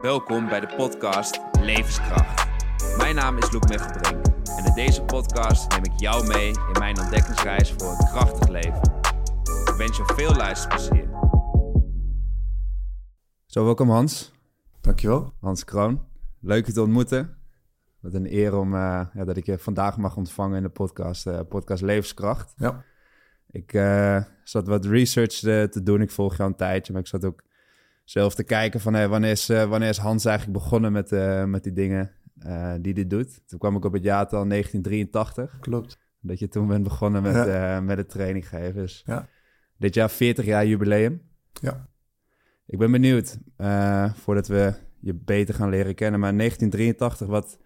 Welkom bij de podcast Levenskracht. Mijn naam is Loek Mechtelbrink en in deze podcast neem ik jou mee in mijn ontdekkingsreis voor een krachtig leven. Ik wens je veel luisterplezier. Zo, welkom Hans. Dankjewel. Hans Kroon. Leuk je te ontmoeten. Wat een eer om, uh, ja, dat ik je vandaag mag ontvangen in de podcast, uh, podcast Levenskracht. Ja. Ik uh, zat wat research te doen. Ik volg jou een tijdje, maar ik zat ook zelf te kijken van hey, wanneer, is, wanneer is Hans eigenlijk begonnen met, met die dingen die hij doet. Toen kwam ik op het jaartal 1983. Klopt. Dat je toen bent begonnen met, ja. met het training geven. Dus ja. dit jaar 40 jaar jubileum. Ja. Ik ben benieuwd, voordat we je beter gaan leren kennen. Maar 1983, wat,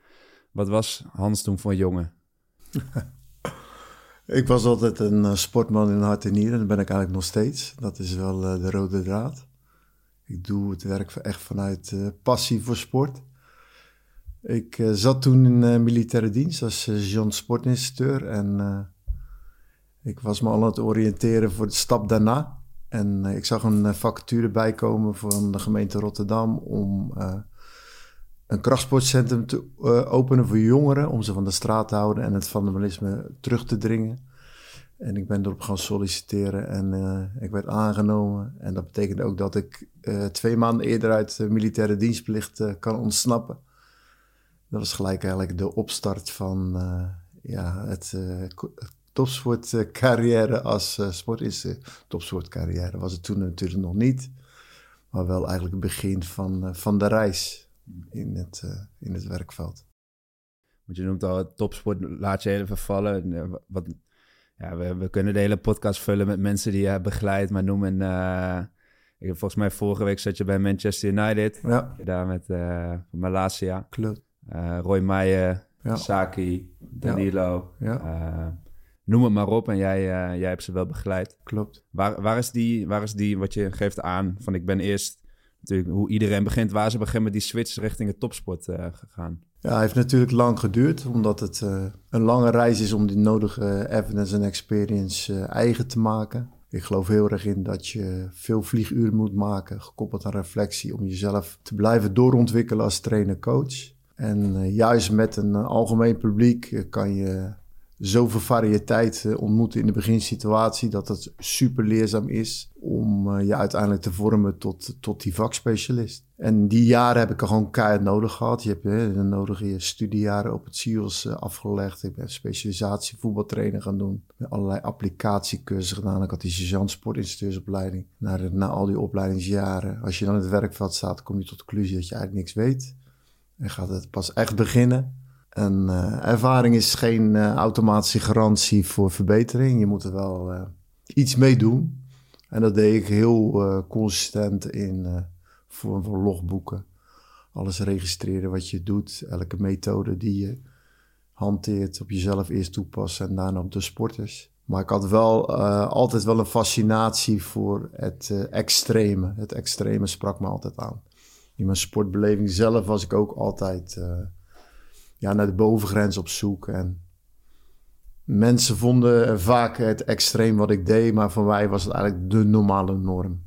wat was Hans toen voor een jongen? ik was altijd een sportman in hart en nieren. Dat ben ik eigenlijk nog steeds. Dat is wel de rode draad. Ik doe het werk echt vanuit uh, passie voor sport. Ik uh, zat toen in militaire dienst als John sportinstructeur. En ik was me al aan het oriënteren voor de stap daarna. En ik zag een vacature bijkomen van de gemeente Rotterdam om een krachtsportcentrum te uh, openen voor jongeren, om ze van de straat te houden en het vandalisme terug te dringen. En ik ben erop gaan solliciteren en uh, ik werd aangenomen. En dat betekent ook dat ik uh, twee maanden eerder uit de militaire dienstplicht kan ontsnappen. Dat was gelijk eigenlijk de opstart van ja, het topsportcarrière als sport is topsportcarrière. Was het toen natuurlijk nog niet, maar wel eigenlijk het begin van, van de reis in het, in het werkveld. Want je noemt al topsport, laat je even vallen. Eh, wat, ja, we, we kunnen de hele podcast vullen met mensen die je hebt begeleid, maar noemen. Uh, ik, volgens mij vorige week zat je bij Manchester United. Ja. Daar met uh, Malasia. Klopt. Roy Meijer, ja. Saki, Danilo. Ja. noem het maar op en jij, jij hebt ze wel begeleid. Klopt. Waar, waar, is die, waar is die, wat je geeft aan, van ik ben eerst natuurlijk hoe iedereen begint, waar ze beginnen met die switch richting het topsport gegaan? Ja, het heeft natuurlijk lang geduurd, omdat het uh, een lange reis is om die nodige evidence en experience uh, eigen te maken. Ik geloof heel erg in dat je veel vlieguren moet maken, gekoppeld aan reflectie, om jezelf te blijven doorontwikkelen als trainer-coach. En juist met een algemeen publiek kan je zoveel variëteit ontmoeten in de beginsituatie dat het super leerzaam is om je uiteindelijk te vormen tot, tot die vakspecialist. En die jaren heb ik er gewoon keihard nodig gehad. Je hebt de nodige studiejaren op het CIOS afgelegd. Ik ben specialisatie voetbaltrainer gaan doen. Allerlei applicatiecursussen gedaan. Ik had die sergeant sportinstructeursopleiding. Na, na al die opleidingsjaren, als je dan in het werkveld staat, kom je tot de conclusie dat je eigenlijk niks weet. En gaat het pas echt beginnen. En uh, ervaring is geen uh, automatische garantie voor verbetering. Je moet er wel iets mee doen. En dat deed ik heel consistent in van logboeken. Alles registreren wat je doet. Elke methode die je hanteert op jezelf eerst toepassen en daarna op de sporters. Maar ik had wel altijd wel een fascinatie voor het extreme. Het extreme sprak me altijd aan. In mijn sportbeleving zelf was ik ook altijd ja, naar de bovengrens op zoek. En mensen vonden vaak het extreem wat ik deed, maar voor mij was het eigenlijk de normale norm.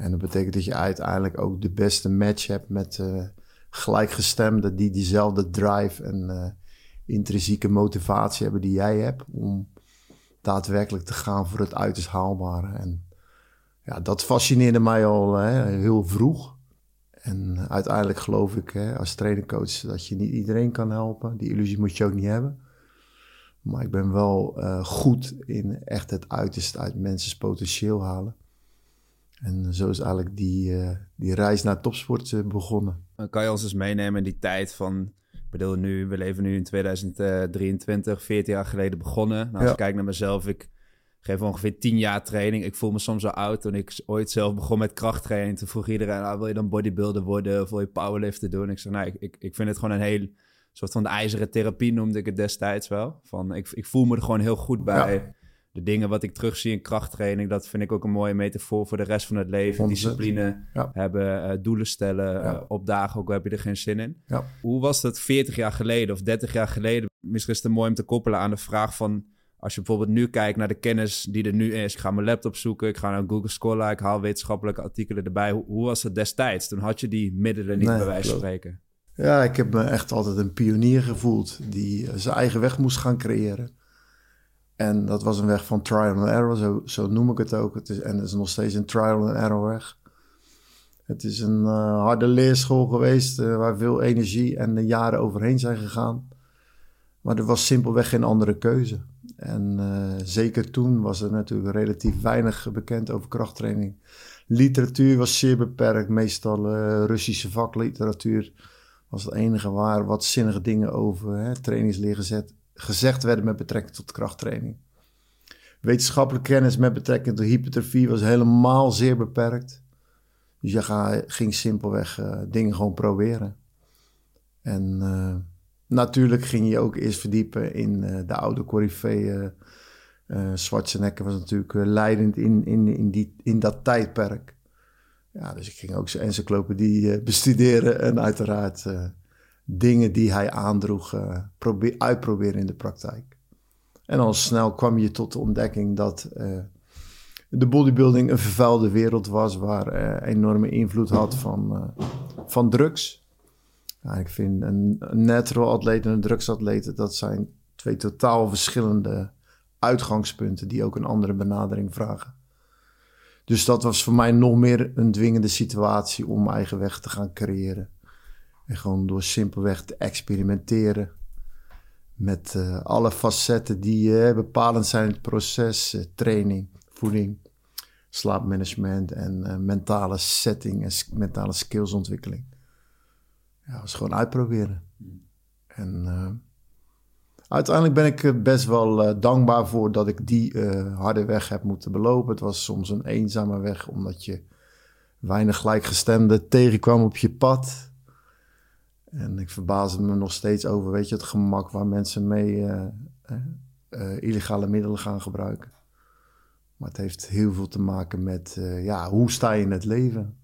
En dat betekent dat je uiteindelijk ook de beste match hebt met uh, gelijkgestemden die diezelfde drive en uh, intrinsieke motivatie hebben die jij hebt om daadwerkelijk te gaan voor het uiterst haalbare. En ja, dat fascineerde mij al hè, heel vroeg. En uiteindelijk geloof ik hè, als trainercoach dat je niet iedereen kan helpen. Die illusie moet je ook niet hebben. Maar ik ben wel uh, goed in echt het uiterste uit mensen's potentieel halen. En zo is eigenlijk die, uh, die reis naar topsport uh, begonnen. Kan je ons eens meenemen in die tijd van... Ik bedoel, nu, we leven nu in 2023, 14 jaar geleden begonnen. Nou, als ja. ik kijk naar mezelf, ik geef ongeveer tien jaar training. Ik voel me soms zo oud. Toen ik ooit zelf begon met krachttraining, toen vroeg iedereen, ah, wil je dan bodybuilder worden of wil je powerliften doen? Ik zeg, nou, ik, ik vind het gewoon een heel soort van de ijzeren therapie noemde ik het destijds wel. Van, ik, ik voel me er gewoon heel goed bij. Ja. De dingen wat ik terugzie in krachttraining, dat vind ik ook een mooie metafoor voor de rest van het leven. Discipline ja. hebben, uh, doelen stellen, ja. uh, opdagen, ook al heb je er geen zin in. Hoe was dat 40 jaar geleden of 30 jaar geleden? Misschien is het mooi om te koppelen aan de vraag van als je bijvoorbeeld nu kijkt naar de kennis die er nu is, ik ga mijn laptop zoeken, ik ga naar Google Scholar, ik haal wetenschappelijke artikelen erbij. Hoe, hoe was het destijds? Toen had je die middelen niet bij wijze van spreken. Ja, ik heb me echt altijd een pionier gevoeld die zijn eigen weg moest gaan creëren. En dat was een weg van trial and error, zo, zo noem ik het ook. Het is, en het is nog steeds een trial and error weg. Het is een uh, harde leerschool geweest uh, waar veel energie en de jaren overheen zijn gegaan. Maar er was simpelweg geen andere keuze. En uh, zeker toen was er natuurlijk relatief weinig bekend over krachttraining. Literatuur was zeer beperkt. Meestal Russische vakliteratuur was het enige waar wat zinnige dingen over hè, trainingsleer gezet, gezegd werden met betrekking tot krachttraining. Wetenschappelijke kennis met betrekking tot hypertrofie was helemaal zeer beperkt. Dus je ga, ging simpelweg uh, dingen gewoon proberen. En uh, natuurlijk ging je ook eerst verdiepen in uh, de oude corifee. Schwarzenegger was natuurlijk leidend in, in, in, die, in dat tijdperk. Ja, dus ik ging ook zijn encyclopedie bestuderen en uiteraard dingen die hij aandroeg probeer, uitproberen in de praktijk. En al snel kwam je tot de ontdekking dat de bodybuilding een vervuilde wereld was waar uh, enorme invloed had van, uh, van drugs. Ik vind een, een natural atleet en een drugsatleet, dat zijn twee totaal verschillende uitgangspunten die ook een andere benadering vragen. Dus dat was voor mij nog meer een dwingende situatie om mijn eigen weg te gaan creëren. En gewoon door simpelweg te experimenteren met uh, alle facetten die bepalend zijn in het proces, training, voeding, slaapmanagement en mentale setting en mentale skillsontwikkeling. Ja, was gewoon uitproberen. En uiteindelijk ben ik best wel dankbaar voor dat ik die harde weg heb moeten belopen. Het was soms een eenzame weg, omdat je weinig gelijkgestemden tegenkwam op je pad. En ik verbaasde me nog steeds over, weet je, het gemak waar mensen mee illegale middelen gaan gebruiken. Maar het heeft heel veel te maken met, uh, ja, hoe sta je in het leven?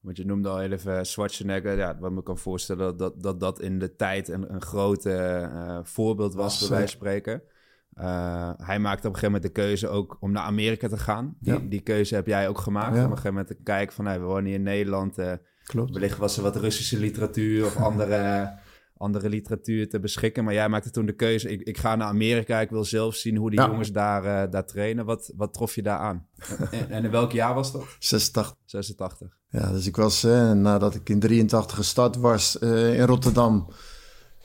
Want je noemde al even Schwarzenegger. Ja, wat me kan voorstellen dat dat, dat in de tijd een, een groot uh, voorbeeld was, bij wijze van spreken. Uh, hij maakte op een gegeven moment de keuze ook om naar Amerika te gaan. Die, ja. die keuze heb jij ook gemaakt. Ja. Op een gegeven moment te kijken van, hey, we wonen hier in Nederland. Klopt. Wellicht was er wat Russische literatuur of andere andere literatuur te beschikken. Maar jij maakte toen de keuze, ik, ik ga naar Amerika, ik wil zelf zien hoe die jongens daar, uh, daar trainen. Wat, wat trof je daar aan? en, en, in welk jaar was dat? 86. 86. Ja, dus ik was, uh, nadat ik in 83 gestart was uh, in Rotterdam,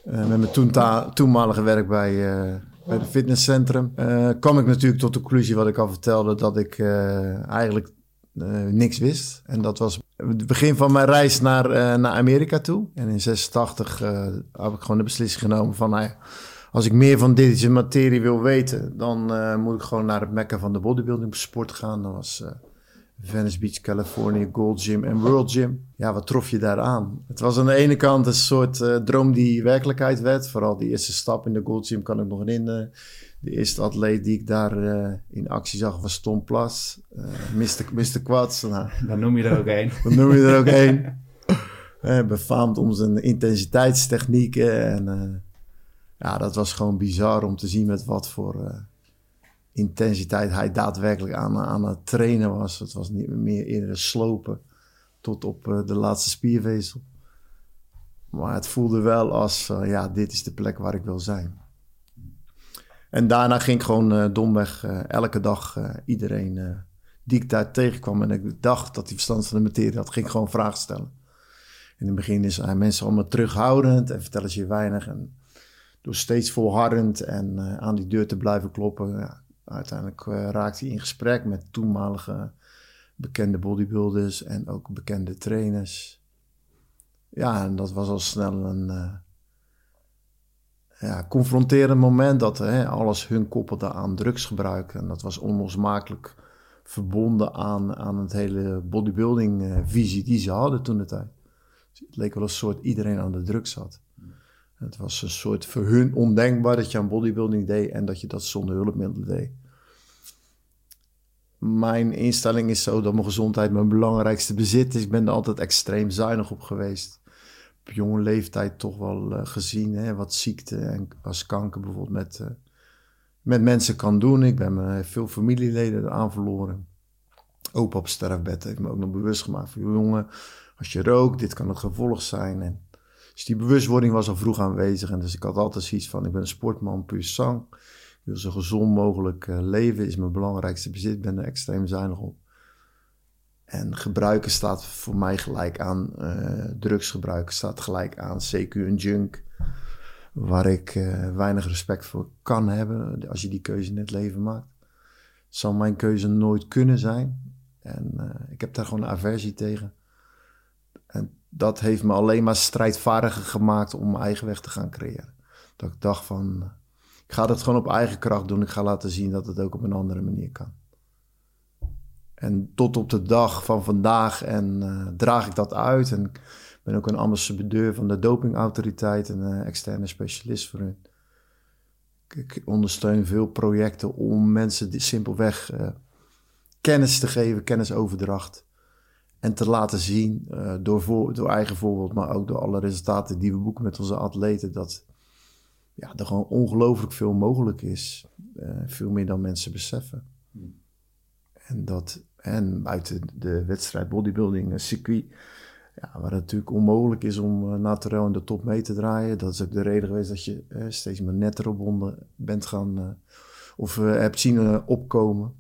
met mijn toen toenmalige werk bij, bij het fitnesscentrum, kwam ik natuurlijk tot de conclusie wat ik al vertelde, dat ik eigenlijk niks wist. En dat was het begin van mijn reis naar, uh, naar Amerika toe. En in 86 uh, heb ik gewoon de beslissing genomen van... Nou als ik meer van deze materie wil weten... dan moet ik gewoon naar het mekka van de bodybuilding sport gaan. Dat was Venice Beach, Californië, Gold Gym en World Gym. Ja, wat trof je daar aan? Het was aan de ene kant een soort droom die werkelijkheid werd. Vooral die eerste stap in de Gold Gym kan ik nog herinneren de eerste atleet die ik daar uh, in actie zag was Tom Plas. Uh, Mr. Mr. Quads. Nou, dan noem je er ook één. dan noem je er ook één. uh, befaamd om zijn intensiteitstechnieken. En ja, dat was gewoon bizar om te zien met wat voor intensiteit hij daadwerkelijk aan, aan het trainen was. Het was niet meer eerder slopen tot op de laatste spiervezel. Maar het voelde wel als, ja, dit is de plek waar ik wil zijn. En daarna ging ik gewoon uh, domweg uh, elke dag uh, iedereen die ik daar tegenkwam en ik dacht dat die verstand van de materie had, ging ik gewoon vragen stellen. In het begin zijn mensen allemaal terughoudend en vertellen ze je weinig. En door steeds volhardend en aan die deur te blijven kloppen, ja, uiteindelijk raakte hij in gesprek met toenmalige bekende bodybuilders en ook bekende trainers. Ja, en dat was al snel een ja, confronterend moment dat hè, alles hun koppelde aan drugsgebruik. En dat was onlosmakelijk verbonden aan, aan het hele bodybuilding uh, visie die ze hadden toen de tijd. Dus het leek wel een soort iedereen aan de drugs zat. Het was een soort voor hun ondenkbaar dat je aan bodybuilding deed en dat je dat zonder hulpmiddelen deed. Mijn instelling is zo dat mijn gezondheid mijn belangrijkste bezit is. Ik ben er altijd extreem zuinig op geweest jonge leeftijd toch wel uh, gezien. Hè, wat ziekte en als kanker bijvoorbeeld met, uh, met mensen kan doen. Ik ben me veel familieleden aan verloren. Opa op sterfbed heeft me ook nog bewust gemaakt van... jongen, als je rookt, dit kan het gevolg zijn. En dus die bewustwording was al vroeg aanwezig. En dus ik had altijd zoiets van, ik ben een sportman, puur zang. Ik wil zo gezond mogelijk uh, leven, is mijn belangrijkste bezit. Ik ben er extreem zuinig op. En gebruiken staat voor mij gelijk aan uh, drugsgebruiken, staat gelijk aan CQ en junk. Waar ik uh, weinig respect voor kan hebben als je die keuze in het leven maakt. Zal mijn keuze nooit kunnen zijn. En uh, ik heb daar gewoon een aversie tegen. En dat heeft me alleen maar strijdvaardiger gemaakt om mijn eigen weg te gaan creëren. Dat ik dacht van, ik ga dat gewoon op eigen kracht doen. Ik ga laten zien dat het ook op een andere manier kan. En tot op de dag van vandaag en uh, draag ik dat uit. En ik ben ook een ambassadeur van de dopingautoriteit en uh, externe specialist voor hun. Ik, ondersteun veel projecten om mensen die simpelweg uh, kennis te geven, kennisoverdracht. En te laten zien door, voor, door eigen voorbeeld, maar ook door alle resultaten die we boeken met onze atleten. Dat ja, er gewoon ongelooflijk veel mogelijk is. veel meer dan mensen beseffen. En dat en buiten de wedstrijd bodybuilding een circuit, ja, waar het natuurlijk onmogelijk is om uh, naturel in de top mee te draaien. Dat is ook de reden geweest dat je uh, steeds meer netter bonden bent gaan, uh, of hebt zien opkomen.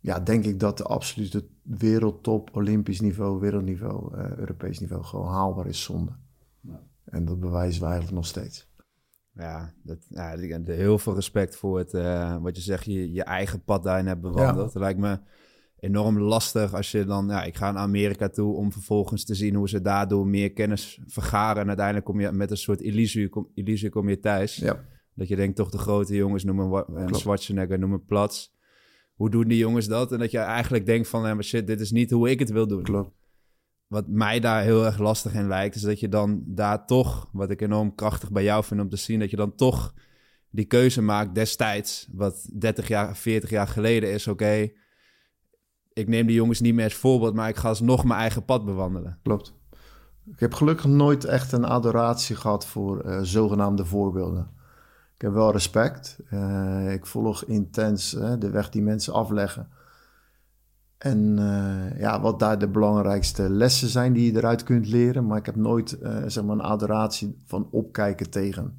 Ja, denk ik dat de absolute wereldtop, Olympisch niveau, wereldniveau, Europees niveau gewoon haalbaar is zonder. Ja. En dat bewijzen we eigenlijk nog steeds. Ja, dat, ja, heel veel respect voor het, uh, wat je zegt, je, je eigen pad daarin hebt bewandeld. Dat lijkt me enorm lastig als je dan, ja, ik ga naar Amerika toe om vervolgens te zien hoe ze daardoor meer kennis vergaren. En uiteindelijk kom je met een soort illusie, kom, illusie kom je thuis. Ja. Dat je denkt, toch de grote jongens, noemen een Schwarzenegger, noemen Plats. Hoe doen die jongens dat? En dat je eigenlijk denkt van, maar shit, dit is niet hoe ik het wil doen. Klopt wat mij daar heel erg lastig in lijkt, is dat je dan daar toch, wat ik enorm krachtig bij jou vind om te zien, dat je dan toch die keuze maakt destijds, wat 30 jaar, 40 jaar geleden is, oké, ik neem die jongens niet meer als voorbeeld, maar ik ga alsnog mijn eigen pad bewandelen. Klopt. Ik heb gelukkig nooit echt een adoratie gehad voor uh, zogenaamde voorbeelden. Ik heb wel respect. Uh, ik volg intens uh, de weg die mensen afleggen. En uh, ja, wat daar de belangrijkste lessen zijn die je eruit kunt leren. Maar ik heb nooit uh, zeg maar een adoratie van opkijken tegen.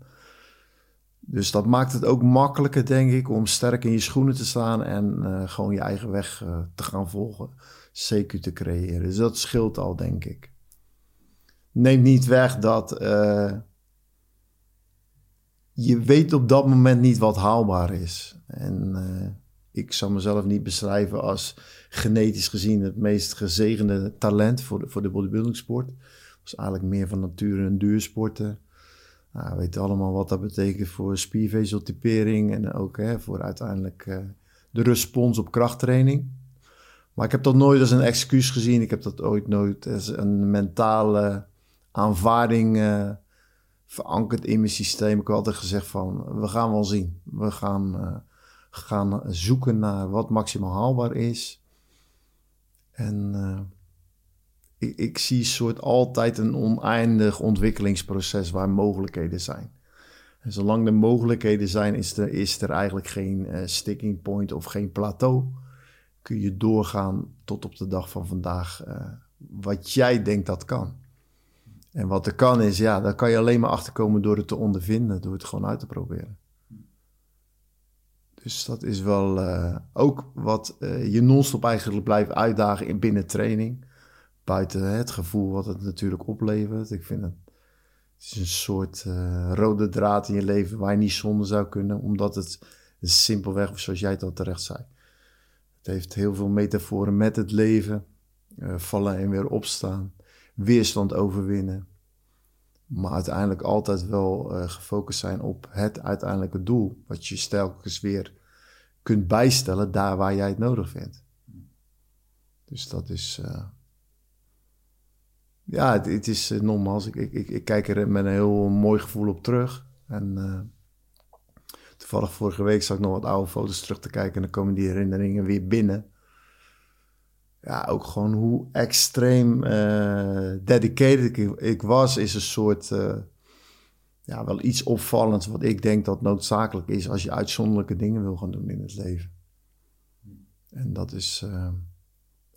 Dus dat maakt het ook makkelijker, denk ik, om sterk in je schoenen te staan en uh, gewoon je eigen weg te gaan volgen. CQ te creëren. Dus dat scheelt al, denk ik. Neemt niet weg dat je weet op dat moment niet wat haalbaar is. En ik zou mezelf niet beschrijven als genetisch gezien het meest gezegende talent voor de, voor de bodybuilding sport. Was eigenlijk meer van nature een duursporten. Nou, we weten allemaal wat dat betekent voor spiervezeltypering en ook hè, voor uiteindelijk uh, de respons op krachttraining. Maar ik heb dat nooit als een excuus gezien. Ik heb dat ooit nooit als een mentale aanvaarding uh, verankerd in mijn systeem. Ik heb altijd gezegd van, we gaan wel zien. We gaan... Uh, gaan zoeken naar wat maximaal haalbaar is. En uh, ik, ik, zie soort altijd een oneindig ontwikkelingsproces waar mogelijkheden zijn. En zolang er mogelijkheden zijn, is er, is er eigenlijk geen uh, sticking point of geen plateau. Kun je doorgaan tot op de dag van vandaag uh, wat jij denkt dat kan. En wat er kan is, ja, daar kan je alleen maar achterkomen door het te ondervinden, door het gewoon uit te proberen. Dus dat is wel uh, ook wat uh, je non-stop eigenlijk blijft uitdagen in binnen training. Buiten het gevoel wat het natuurlijk oplevert. Ik vind het, het is een soort uh, rode draad in je leven waar je niet zonder zou kunnen. Omdat het simpelweg, zoals jij het al terecht zei. Het heeft heel veel metaforen met het leven. vallen en weer opstaan. Weerstand overwinnen. Maar uiteindelijk altijd wel uh, gefocust zijn op het uiteindelijke doel. Wat je telkens weer kunt bijstellen daar waar jij het nodig vindt. Dus dat is. Uh, ja, het, het is uh, nogmaals. Ik, ik, ik, kijk er met een heel mooi gevoel op terug. En toevallig vorige week zag ik nog wat oude foto's terug te kijken. En dan komen die herinneringen weer binnen ja, ook gewoon hoe extreem uh, dedicated ik, ik, was, is een soort. Uh, ja, wel iets opvallends wat ik denk dat noodzakelijk is als je uitzonderlijke dingen wil gaan doen in het leven. En dat is uh,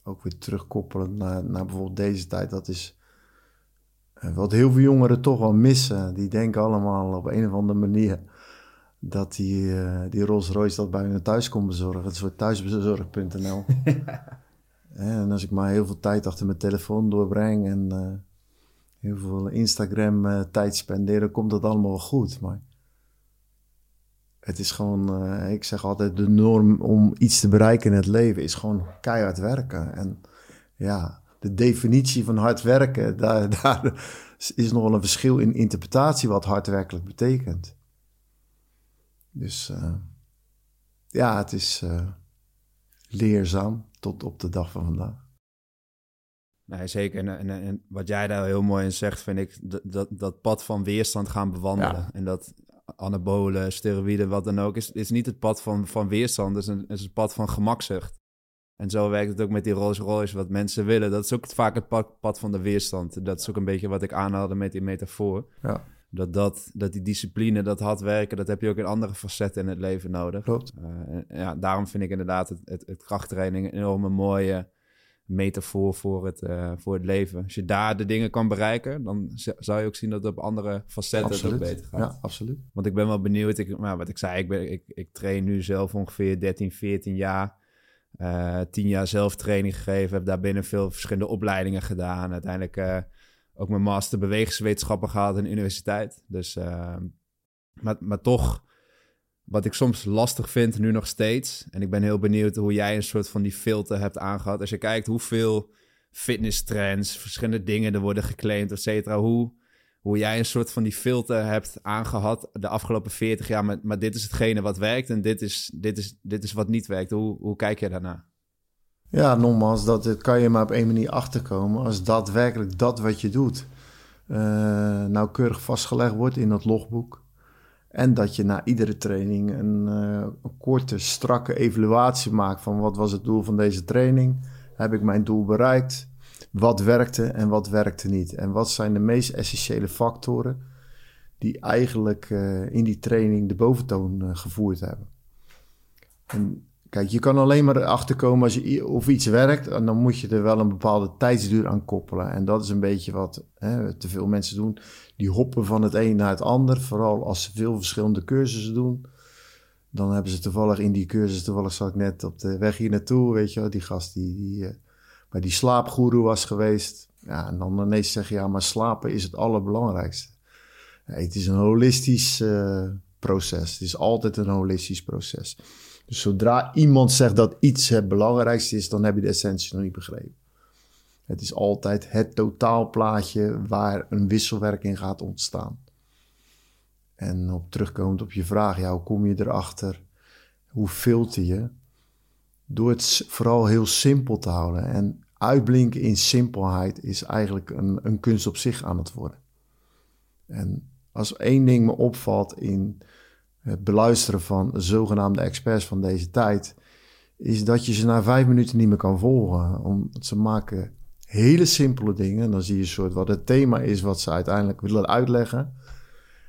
ook weer terugkoppelend naar, naar bijvoorbeeld deze tijd. Dat is wat heel veel jongeren toch wel missen. Die denken allemaal op een of andere manier dat die, die Rolls Royce dat bij hun thuis komt bezorgen. Het is voor thuisbezorg.nl. en als ik maar heel veel tijd achter mijn telefoon doorbreng en heel veel Instagram uh, tijd spenderen, komt dat allemaal wel goed. Maar het is gewoon, uh, ik zeg altijd, de norm om iets te bereiken in het leven is gewoon keihard werken. En ja, de definitie van hard werken, daar, daar is nog wel een verschil in interpretatie wat hard werkelijk betekent. Dus ja, het is leerzaam tot op de dag van vandaag. Nee, zeker. En, en, en, wat jij daar heel mooi in zegt, vind ik dat, dat, dat pad van weerstand gaan bewandelen. En dat anabolen, steroïden, wat dan ook, is, is niet het pad van, van weerstand, het is, een, is het pad van gemakzucht. En zo werkt het ook met die Rolls Royce, wat mensen willen. Dat is ook vaak het pad, pad van de weerstand. Dat is ook een beetje wat ik aanhaalde met die metafoor. Ja. Dat, dat, dat die discipline, dat hard werken, dat heb je ook in andere facetten in het leven nodig. Klopt. Uh, ja, daarom vind ik inderdaad het, het, het krachttraining een enorme mooie metafoor voor het, uh, voor het leven. Als je daar de dingen kan bereiken, dan zou je ook zien dat het op andere facetten absoluut. het ook beter gaat. Ja, absoluut. Want ik ben wel benieuwd. Ik, nou, wat ik zei, ik, ben, ik, ik train nu zelf ongeveer 13, 14 jaar. Uh, 10 jaar zelf training gegeven. Heb daarbinnen veel verschillende opleidingen gedaan. Uiteindelijk ook mijn master bewegingswetenschappen gehad in de universiteit. Dus, uh, maar, maar toch wat ik soms lastig vind, nu nog steeds. En ik ben heel benieuwd hoe jij een soort van die filter hebt aangehad. Als je kijkt hoeveel fitnesstrends, verschillende dingen er worden geclaimd, et cetera. Hoe, hoe jij een soort van die filter hebt aangehad de afgelopen 40 jaar. Maar, maar dit is hetgene wat werkt en dit is, dit is, dit is wat niet werkt. Hoe, hoe kijk je daarna? Ja, nogmaals, dat kan je maar op één manier achterkomen. Als daadwerkelijk dat wat je doet uh, nauwkeurig vastgelegd wordt in dat logboek en dat je na iedere training een, uh, een, korte, strakke evaluatie maakt van wat was het doel van deze training? Heb ik mijn doel bereikt? Wat werkte en wat werkte niet? En wat zijn de meest essentiële factoren die eigenlijk uh, in die training de boventoon gevoerd hebben? En Kijk, je kan alleen maar achterkomen als je of iets werkt. En dan moet je er wel een bepaalde tijdsduur aan koppelen. En dat is een beetje wat hè, te veel mensen doen. Die hoppen van het een naar het ander. Vooral als ze veel verschillende cursussen doen. Dan hebben ze toevallig in die cursus, toevallig zat ik net op de weg hier naartoe, weet je wel, die gast die, die uh, bij die slaapgoeroe was geweest. Ja, en dan ineens zeggen, ja, maar slapen is het allerbelangrijkste. Het is een holistisch uh, proces. Het is altijd een holistisch proces. Dus zodra iemand zegt dat iets het belangrijkste is, dan heb je de essentie nog niet begrepen. Het is altijd het totaalplaatje waar een wisselwerking gaat ontstaan. En op terugkomend op je vraag, ja, hoe kom je erachter? Hoe filter je? Door het vooral heel simpel te houden. En uitblinken in simpelheid is eigenlijk een, een kunst op zich aan het worden. En als één ding me opvalt in het beluisteren van zogenaamde experts van deze tijd, is dat je ze na vijf minuten niet meer kan volgen. Omdat ze maken hele simpele dingen. Dan zie je een soort wat het thema is wat ze uiteindelijk willen uitleggen.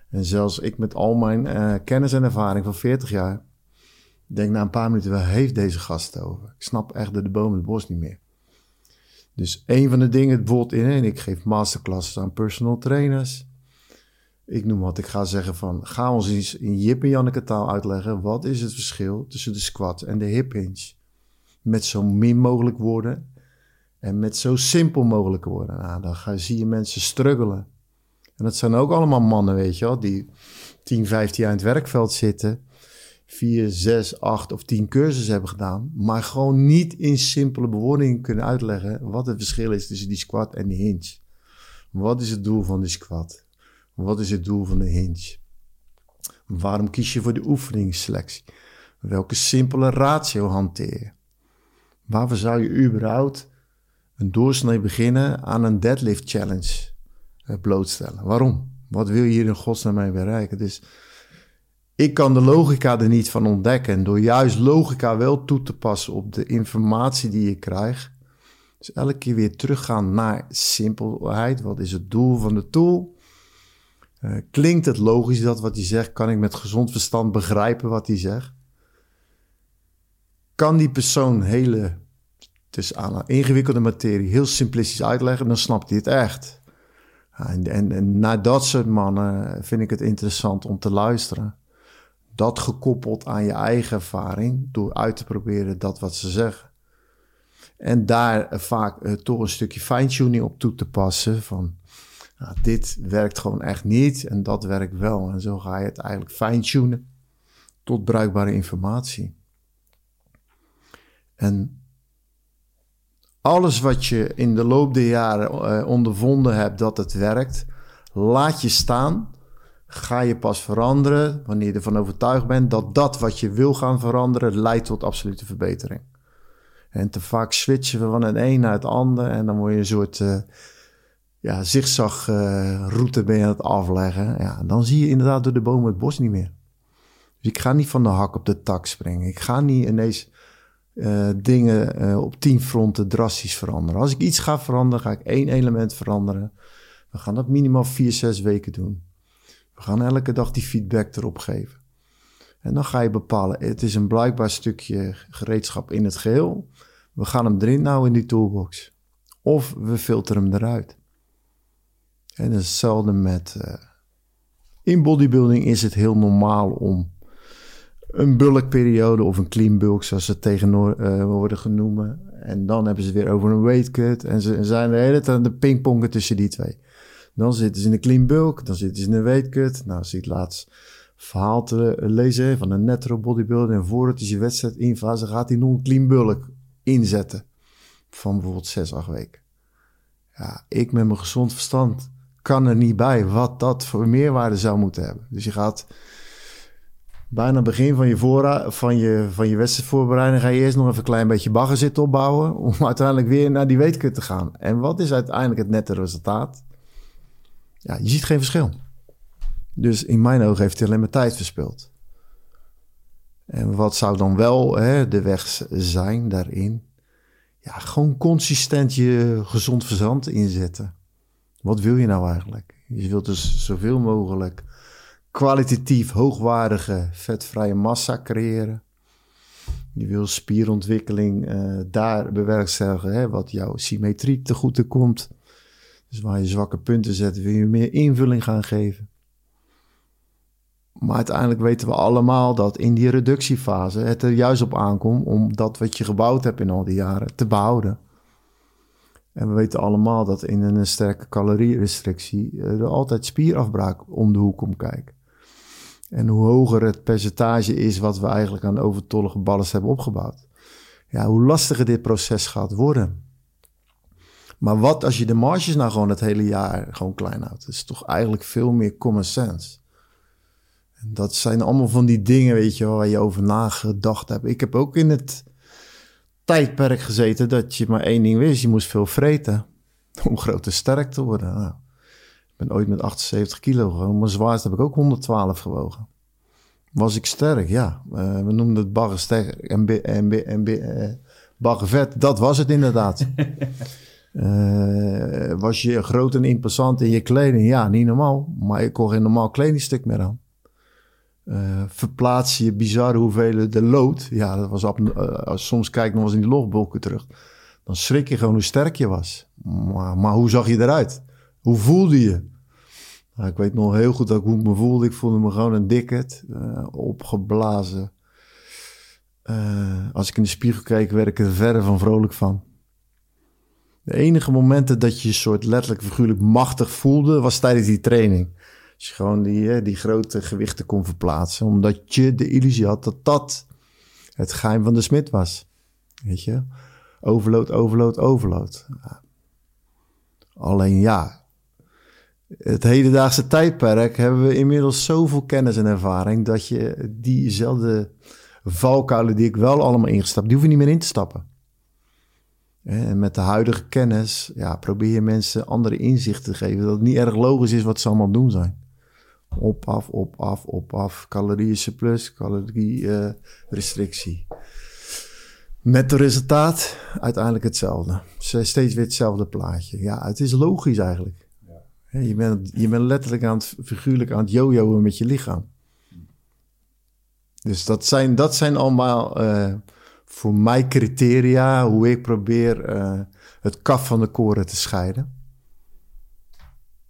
En zelfs ik met al mijn uh, kennis en ervaring van 40 jaar, denk na een paar minuten, waar heeft deze gast over? Ik snap echt de boom het bos niet meer. Dus een van de dingen, bijvoorbeeld in, en ik geef masterclasses aan personal trainers ik noem wat, ik ga zeggen van, ga ons eens in Jip en Janneke taal uitleggen, wat is het verschil tussen de squat en de hip hinge? Met zo min mogelijk woorden en met zo simpel mogelijk woorden. Nou, dan ga, zie je mensen struggelen. En dat zijn ook allemaal mannen, weet je wel, die 10, 15 jaar in het werkveld zitten, 4, 6, 8 of 10 cursussen hebben gedaan, maar gewoon niet in simpele bewoordingen kunnen uitleggen wat het verschil is tussen die squat en die hinge. Wat is het doel van die squat? Wat is het doel van de hinge? Waarom kies je voor de oefeningsselectie? Welke simpele ratio hanteer je? Waarvoor zou je überhaupt een doorsnee beginnen aan een deadlift challenge eh, blootstellen? Waarom? Wat wil je hier in godsnaam mee bereiken? Dus ik kan de logica er niet van ontdekken. En door juist logica wel toe te passen op de informatie die je krijgt. Dus elke keer weer teruggaan naar simpelheid. Wat is het doel van de tool? Uh, klinkt het logisch dat wat hij zegt? Kan ik met gezond verstand begrijpen wat hij zegt? Kan die persoon hele dus aan ingewikkelde materie heel simplistisch uitleggen, dan snapt hij het echt. En, en, en naar dat soort mannen vind ik het interessant om te luisteren. Dat gekoppeld aan je eigen ervaring, door uit te proberen dat wat ze zeggen. En daar vaak uh, toch een stukje fine-tuning op toe te passen. Van nou, dit werkt gewoon echt niet en dat werkt wel. En zo ga je het eigenlijk fine-tunen tot bruikbare informatie. En alles wat je in de loop der jaren uh, ondervonden hebt dat het werkt, laat je staan. Ga je pas veranderen wanneer je ervan overtuigd bent dat dat wat je wil gaan veranderen leidt tot absolute verbetering. En te vaak switchen we van het een naar het ander en dan word je een soort uh, ja, zigzag uh, route ben je aan het afleggen. Ja, dan zie je inderdaad door de bomen het bos niet meer. Dus ik ga niet van de hak op de tak springen. Ik ga niet ineens uh, dingen uh, op tien fronten drastisch veranderen. Als ik iets ga veranderen, ga ik één element veranderen. We gaan dat minimaal vier, zes weken doen. We gaan elke dag die feedback erop geven. En dan ga je bepalen, het is een blijkbaar stukje gereedschap in het geheel. We gaan hem erin nou in die toolbox. Of we filteren hem eruit. En hetzelfde met... Uh, in bodybuilding is het heel normaal om een bulkperiode of een clean bulk, zoals ze tegen uh, worden genoemd. En dan hebben ze weer over een weight cut. En ze zijn de hele tijd de pingpongen tussen die twee. Dan zitten ze in een clean bulk, dan zitten ze in een weight cut. Nou, zie ik laatst verhaal te lezen van een netro bodybuilder. En voordat hij zijn wedstrijd infase gaat hij nog een clean bulk inzetten. Van bijvoorbeeld 6, 8 weken. Ja, ik met mijn gezond verstand kan er niet bij wat dat voor meerwaarde zou moeten hebben. Dus je gaat bijna begin van je, voorra van je, van je wedstrijdvoorbereiding ga je eerst nog even een klein beetje bagger zitten opbouwen. Om uiteindelijk weer naar die weetkut te gaan. En wat is uiteindelijk het nette resultaat? Ja, je ziet geen verschil. Dus in mijn ogen heeft hij alleen maar tijd verspild. En wat zou dan wel hè, de weg zijn daarin? Ja, gewoon consistent je gezond verzand inzetten. Wat wil je nou eigenlijk? Je wilt dus zoveel mogelijk kwalitatief hoogwaardige vetvrije massa creëren. Je wil spierontwikkeling uh, daar bewerkstelligen, hè, wat jouw symmetrie te goede komt. Dus waar je zwakke punten zet, wil je meer invulling gaan geven. Maar uiteindelijk weten we allemaal dat in die reductiefase het er juist op aankomt om dat wat je gebouwd hebt in al die jaren te behouden. En we weten allemaal dat in een sterke calorierestrictie er altijd spierafbraak om de hoek komt kijken. En hoe hoger het percentage is wat we eigenlijk aan overtollige ballast hebben opgebouwd. Ja, hoe lastiger dit proces gaat worden. Maar wat als je de marges nou gewoon het hele jaar gewoon klein houdt? Dat is toch eigenlijk veel meer common sense. En dat zijn allemaal van die dingen, weet je, waar je over nagedacht hebt. Ik heb ook in het tijdperk gezeten dat je maar één ding wist. Je moest veel vreten om groot en sterk te worden. Nou, ben ooit met 78 kilo gewoon. Mijn zwaarste heb ik ook 112 gewogen. Was ik sterk? Ja. Uh, we noemden het baggersterk en, en, en uh, baggervet. Dat was het inderdaad. uh, was je groot en imposant in je kleding? Ja, niet normaal. Maar ik kon geen normaal kledingstuk meer aan. Uh, verplaats je bizarre hoeveelheden de lood. Ja, dat was op, uh, soms kijk nog eens in die logboeken terug. Dan schrik je gewoon hoe sterk je was. Maar, maar hoe zag je eruit? Hoe voelde je? Nou, ik weet nog heel goed dat ik hoe ik me voelde. Ik voelde me gewoon een dikket, uh, opgeblazen. Als ik in de spiegel keek, werd ik er verder van vrolijk van. De enige momenten dat je je soort letterlijk figuurlijk machtig voelde, was tijdens die training. Als gewoon die, die grote gewichten kon verplaatsen. Omdat je de illusie had dat dat het geheim van de smid was. Weet je? Overload, overload, overload. Alleen ja, het hedendaagse tijdperk hebben we inmiddels zoveel kennis en ervaring dat je diezelfde valkuilen die ik wel allemaal ingestapt, die hoef je niet meer in te stappen. En met de huidige kennis ja, probeer je mensen andere inzichten te geven. Dat het niet erg logisch is wat ze allemaal doen zijn. Op, af, op, af, op, af. Calorieën surplus, calorie uh, restrictie. Met het resultaat uiteindelijk hetzelfde. Steeds weer hetzelfde plaatje. Ja, het is logisch eigenlijk. Je bent, je bent letterlijk aan het, figuurlijk aan het jojoen met je lichaam. Dus dat zijn, dat zijn allemaal uh, voor mij criteria hoe ik probeer uh, het kaf van de koren te scheiden.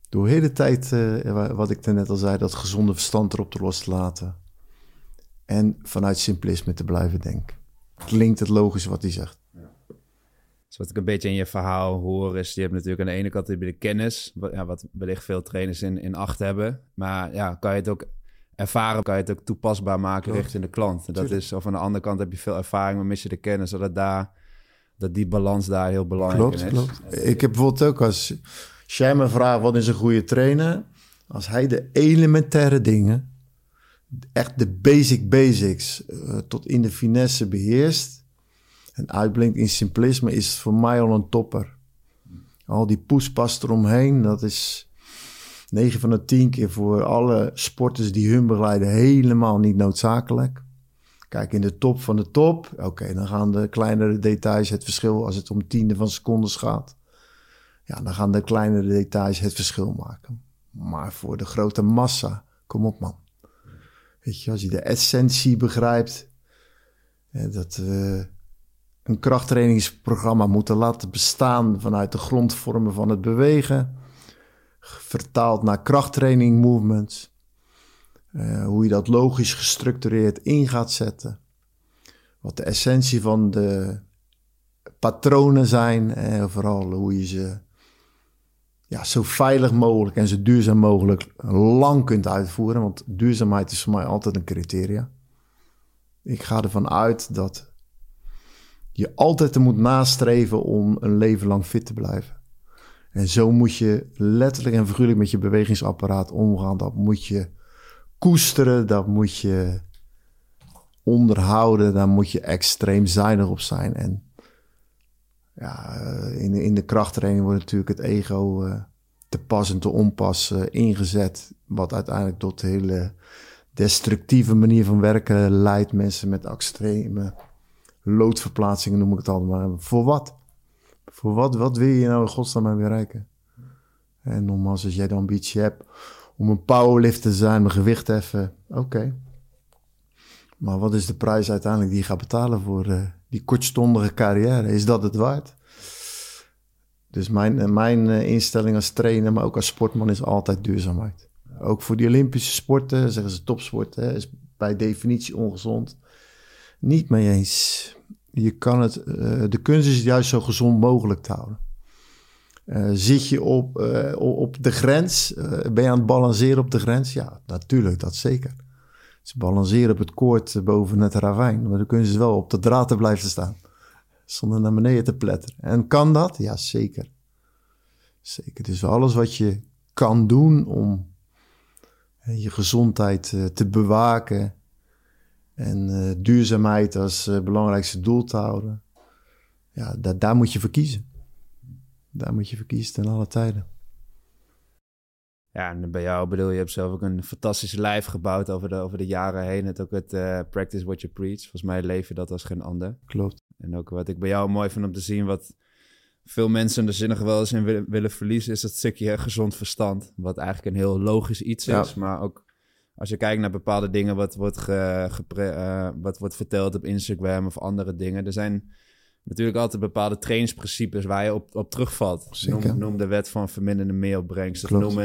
Door de hele tijd, uh, wat ik net al zei, dat gezonde verstand erop te los te laten. En vanuit simplisme te blijven denken. Klinkt het logisch wat hij zegt. Dus wat ik een beetje in je verhaal hoor is, je hebt natuurlijk aan de ene kant de kennis, wat, ja, wat wellicht veel trainers in, in acht hebben. Maar ja, kan je het ook ervaren, kan je het ook toepasbaar maken richting de klant. Dat is, of aan de andere kant heb je veel ervaring, maar mis je de kennis, dat, daar, dat die balans daar heel belangrijk is. Klopt, Ik heb bijvoorbeeld ook als, als me vraagt wat is een goede trainer, als hij de elementaire dingen, echt de basic basics, uh, tot in de finesse beheerst en uitblinkt in simplisme, is het voor mij al een topper. Al die poespas eromheen, dat is 9 van de 10 keer voor alle sporters die hun begeleiden helemaal niet noodzakelijk. Kijk, in de top van de top, oké, dan gaan de kleinere details het verschil als het om tiende van secondes gaat. Ja, dan gaan de kleinere details het verschil maken. Maar voor de grote massa, kom op man. Weet je, als je de essentie begrijpt, dat we een krachttrainingsprogramma moeten laten bestaan vanuit de grondvormen van het bewegen vertaald naar krachttraining movements. Uh, hoe je dat logisch gestructureerd in gaat zetten. Wat de essentie van de patronen zijn. En vooral hoe je ze ja, zo veilig mogelijk en zo duurzaam mogelijk lang kunt uitvoeren. Want duurzaamheid is voor mij altijd een criteria. Ik ga ervan uit dat je altijd er moet nastreven om een leven lang fit te blijven. En zo moet je letterlijk en figuurlijk met je bewegingsapparaat omgaan. Dat moet je koesteren, dat moet je onderhouden, daar moet je extreem zuinig op zijn. En ja, eh, in, in de krachttraining wordt natuurlijk het ego uh, te pas en te onpas uh, ingezet. Wat uiteindelijk tot een hele destructieve manier van werken leidt. Mensen met extreme loodverplaatsingen noem ik het allemaal. Voor wat? Voor wat, wat wil je nou in godsnaam aan bereiken? En nogmaals, als jij de ambitie hebt om een powerlift te zijn, een gewicht heffen, oké. Maar wat is de prijs uiteindelijk die je gaat betalen voor die kortstondige carrière? Is dat het waard? Dus mijn, eh, mijn uh, instelling als trainer, maar ook als sportman, is altijd duurzaamheid. Ook voor die Olympische sporten, zeggen ze topsport, is bij definitie ongezond. Niet mee eens je kan het, uh, de kunst is het juist zo gezond mogelijk te houden. Zit je op, op de grens? ben je aan het balanceren op de grens? Ja, natuurlijk, dat zeker. Ze balanceren op het koord boven het ravijn. Maar dan kunnen ze wel op de draad blijven staan. Zonder naar beneden te pletteren. En kan dat? Ja, zeker. Zeker. Dus alles wat je kan doen om je gezondheid te bewaken en uh, duurzaamheid als uh, belangrijkste doel te houden. Ja, da daar moet je voor kiezen. Daar moet je voor kiezen ten alle tijden. Ja, en bij jou bedoel je hebt zelf ook een fantastisch lijf gebouwd over de, over de jaren heen. Het ook het uh, practice what you preach. Volgens mij leef je dat als geen ander. Klopt. En ook wat ik bij jou mooi vind om te zien, wat veel mensen er zinnig wel eens in willen, willen verliezen, is dat stukje gezond verstand. Wat eigenlijk een heel logisch iets is, maar ook als je kijkt naar bepaalde dingen wat wordt, ge, uh, wat wordt verteld op Instagram of andere dingen. Er zijn natuurlijk altijd bepaalde trainingsprincipes waar je op, op terugvalt. Noem, noem, de wet van verminderde meeopbrengst. Of noem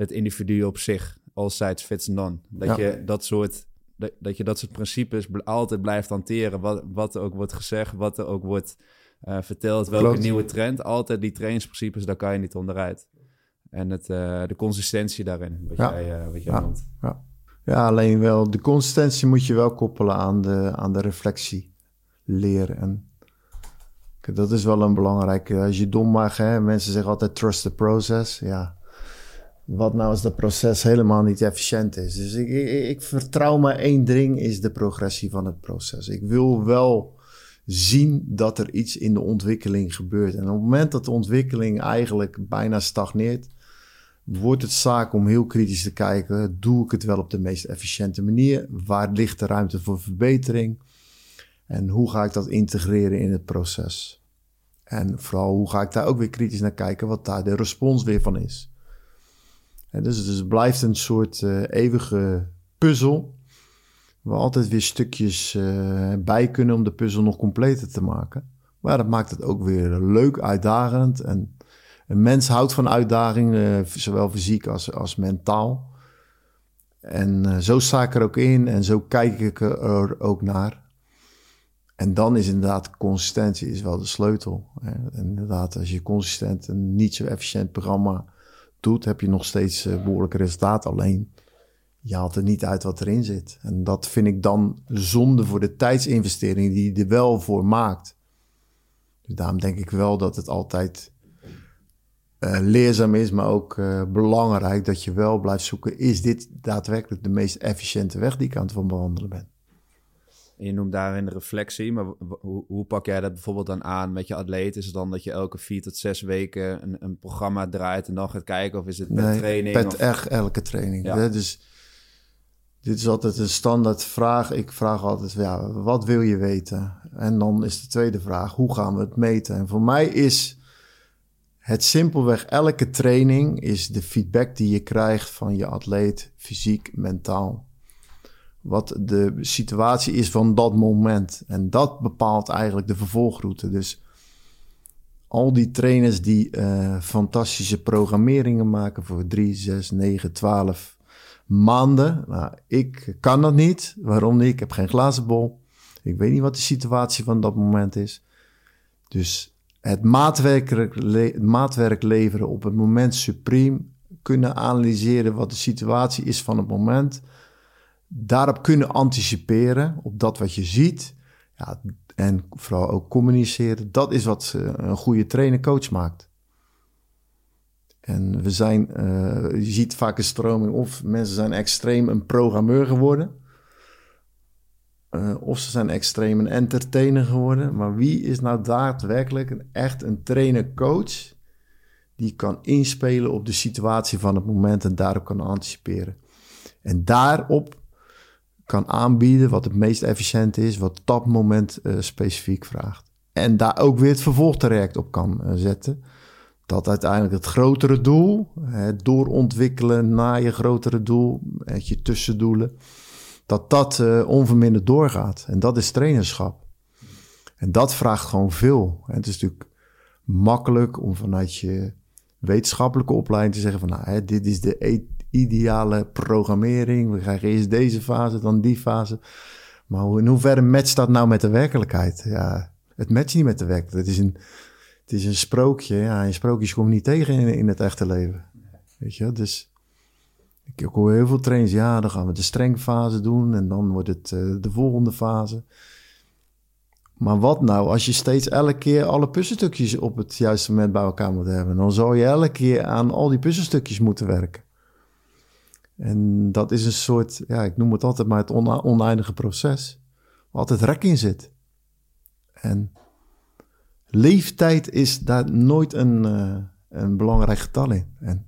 het individu op zich. All sides fits none. Dat, je dat, soort, dat, dat, je dat soort principes altijd blijft hanteren. Wat, wat er ook wordt gezegd, wat er ook wordt uh, verteld. Welke nieuwe trend. Altijd die trainingsprincipes, daar kan je niet onderuit. En het, uh, de consistentie daarin, wat ja. jij, uh, wat jij ja. noemt. Ja. ja, alleen wel, de consistentie moet je wel koppelen aan de, aan de reflectie. Leren. En dat is wel een belangrijke. Als je dom mag, hè, mensen zeggen altijd trust the process. Ja. Wat nou als dat proces helemaal niet efficiënt is? Dus ik, ik, ik vertrouw maar één ding, is de progressie van het proces. Ik wil wel zien dat er iets in de ontwikkeling gebeurt. En op het moment dat de ontwikkeling eigenlijk bijna stagneert, wordt het zaak om heel kritisch te kijken: doe ik het wel op de meest efficiënte manier? Waar ligt de ruimte voor verbetering? En hoe ga ik dat integreren in het proces? En vooral hoe ga ik daar ook weer kritisch naar kijken, wat daar de respons weer van is. Dus, dus het blijft een soort uh, eeuwige puzzel. Waar altijd weer stukjes uh, bij kunnen om de puzzel nog completer te maken. Maar dat maakt het ook weer leuk, uitdagend. En een mens houdt van uitdagingen, zowel fysiek als, als mentaal. En zo sta ik er ook in en zo kijk ik er ook naar. En dan is inderdaad consistentie is wel de sleutel. Inderdaad, als je consistent een niet zo efficiënt programma doet, heb je nog steeds uh, behoorlijke resultaten. Alleen je haalt er niet uit wat erin zit. En dat vind ik dan zonde voor de tijdsinvestering die je er wel voor maakt. Dus daarom denk ik wel dat het altijd uh, leerzaam is, maar ook uh, belangrijk dat je wel blijft zoeken: is dit daadwerkelijk de meest efficiënte weg die ik aan het bewandelen ben? Je noemt daarin de reflectie, maar hoe, hoe, pak jij dat bijvoorbeeld dan aan met je atleet? Is het dan dat je elke vier tot zes weken een, een programma draait en dan gaat kijken? Of is het per training? Pet echt elke training. Ja. Dus dit is altijd een standaard vraag. Ik vraag altijd, ja, wat wil je weten? En dan is de tweede vraag, hoe gaan we het meten? En voor mij is het simpelweg elke training is de feedback die je krijgt van je atleet, fysiek, mentaal wat de situatie is van dat moment. En dat bepaalt eigenlijk de vervolgroute. Dus al die trainers die uh, fantastische programmeringen maken voor 3, 6, 9, 12 maanden. Nou, ik kan dat niet. Waarom niet? Ik heb geen glazen bol. Ik weet niet wat de situatie van dat moment is. Dus het maatwerk, le maatwerk leveren op het moment supreme. Kunnen analyseren wat de situatie is van het moment daarop kunnen anticiperen, op dat wat je ziet. Ja, en vooral ook communiceren. Dat is wat eh, een goede trainer-coach maakt. En we zijn, uh, je ziet vaak een stroming of mensen zijn extreem een programmeur geworden. Uh, of ze zijn extreem een entertainer geworden. Maar wie is nou daadwerkelijk een, echt een trainer-coach die kan inspelen op de situatie van het moment en daarop kan anticiperen? En daarop kan aanbieden wat het meest efficiënt is, wat dat moment uh, specifiek vraagt. En daar ook weer het vervolgtraject op kan uh, zetten. Dat uiteindelijk het grotere doel, het doorontwikkelen naar je grotere doel, met je tussendoelen, dat dat uh, onverminderd doorgaat. En dat is trainerschap. En dat vraagt gewoon veel. Het is natuurlijk makkelijk om vanuit je wetenschappelijke opleiding te zeggen van nou, hè, dit is de ideale programmering. We krijgen eerst deze fase, dan die fase. Maar in hoeverre matcht dat nou met de werkelijkheid? Ja, het matcht niet met de werkelijkheid. Het is een, het is een sprookje. Ja, en sprookjes kom je niet tegen in, het echte leven. Weet je, dus ik hoor heel veel trainers. Ja, dan gaan we de strengfase doen en dan wordt het uh, de volgende fase. Maar wat nou als je steeds elke keer alle puzzelstukjes op het juiste moment bij elkaar moet hebben? Dan zou je elke keer aan al die puzzelstukjes moeten werken. En dat is een soort, ja, ik noem het altijd maar het oneindige proces. Waar altijd rek in zit. En leeftijd is daar nooit een, uh, een belangrijk getal in. En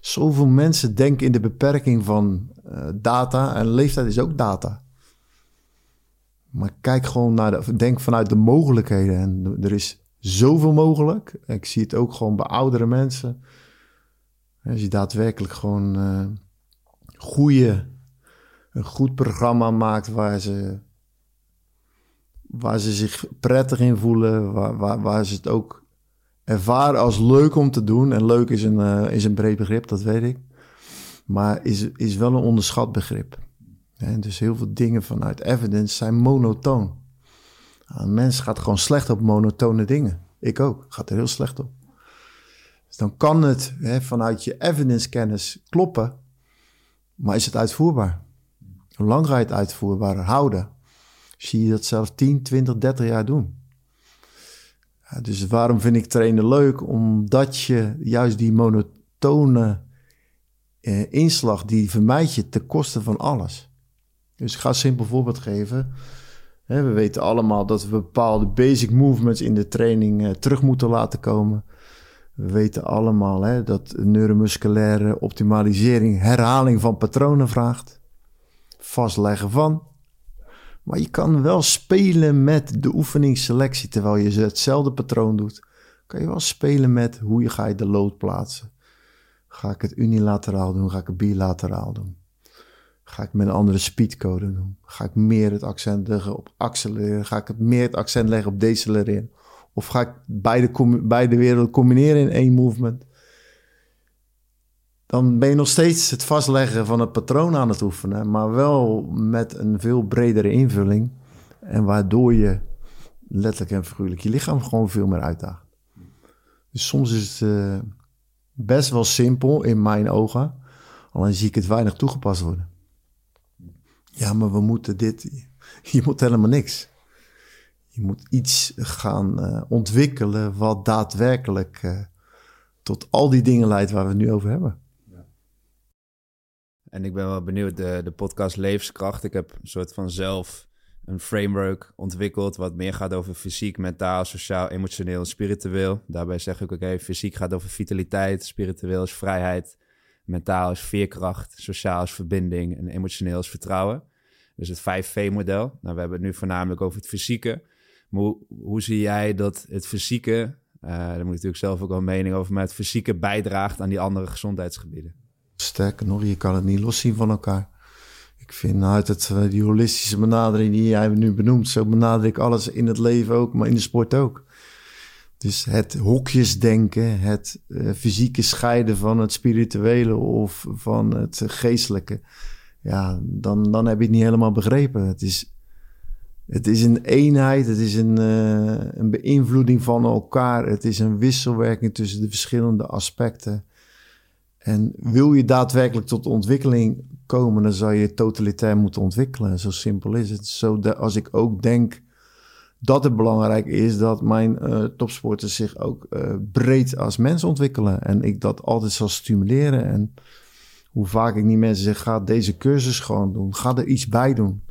zoveel mensen denken in de beperking van uh, data. En leeftijd is ook data. Maar kijk gewoon naar de, denk vanuit de mogelijkheden. En er is zoveel mogelijk. Ik zie het ook gewoon bij oudere mensen. Als je daadwerkelijk gewoon uh, goede, een goed programma maakt waar ze, waar ze zich prettig in voelen, waar, waar, waar ze het ook ervaren als leuk om te doen. En leuk is een, uh, is een breed begrip, dat weet ik. Maar is, is wel een onderschat begrip. Dus heel veel dingen vanuit evidence zijn monotoon. Een mens gaat gewoon slecht op monotone dingen. Ik ook. Gaat er heel slecht op. Dus dan kan het hè, vanuit je evidence kennis kloppen. Maar is het uitvoerbaar? Hoe lang ga je het uitvoerbaar houden? Zie je dat zelfs 10, 20, 30 jaar doen? Ja, dus waarom vind ik trainen leuk? Omdat je juist die monotone eh, inslag, die vermijd je ten koste van alles. Dus ik ga een simpel voorbeeld geven. we weten allemaal dat we bepaalde basic movements in de training eh, terug moeten laten komen. We weten allemaal hè, dat neuromusculaire optimalisering herhaling van patronen vraagt. Vastleggen van. Maar je kan wel spelen met de oefeningsselectie terwijl je hetzelfde patroon doet. Kan je wel spelen met hoe je ga je de lood plaatsen. Ga ik het unilateraal doen? Ga ik het bilateraal doen? Ga ik met een andere speedcode doen? Ga ik meer het accent leggen op accelereren? Ga ik het meer het accent leggen op decelereren? Of ga ik beide, beide werelden combineren in één movement? Dan ben je nog steeds het vastleggen van het patroon aan het oefenen, maar wel met een veel bredere invulling. En waardoor je letterlijk en figuurlijk je lichaam gewoon veel meer uitdaagt. Dus soms is het uh, best wel simpel in mijn ogen, alleen zie ik het weinig toegepast worden. Ja, maar we moeten dit. Je moet helemaal niks. Je moet iets gaan uh, ontwikkelen wat daadwerkelijk uh, tot al die dingen leidt waar we het nu over hebben. En ik ben wel benieuwd, de, de podcast Levenskracht. Ik heb een soort van zelf een framework ontwikkeld wat meer gaat over fysiek, mentaal, sociaal, emotioneel en spiritueel. Daarbij zeg ik ook, fysiek gaat over vitaliteit, spiritueel is vrijheid, mentaal is veerkracht, sociaal is verbinding en emotioneel is vertrouwen. Dus het 5V-model. Nou, we hebben het nu voornamelijk over het fysieke. Maar hoe, hoe zie jij dat het fysieke, uh, daar moet ik natuurlijk zelf ook wel een mening over, maar het fysieke bijdraagt aan die andere gezondheidsgebieden? Sterker nog, je kan het niet loszien van elkaar. Ik vind uit het, eh, die holistische benadering die jij nu benoemt, zo benader ik alles in het leven ook, maar in de sport ook. Dus het hokjesdenken, het uh, fysieke scheiden van het spirituele of van het geestelijke. Ja, dan, dan heb je het niet helemaal begrepen. Het is, het is een eenheid, het is een, uh, een beïnvloeding van elkaar. Het is een wisselwerking tussen de verschillende aspecten. En wil je daadwerkelijk tot ontwikkeling komen, dan zou je totalitair moeten ontwikkelen. Zo simpel is het. Zo als ik ook denk dat het belangrijk is dat mijn uh, topsporters zich ook uh, breed als mens ontwikkelen. En ik dat altijd zal stimuleren. En hoe vaak ik niet mensen zeg, ga deze cursus gewoon doen. Ga er iets bij doen.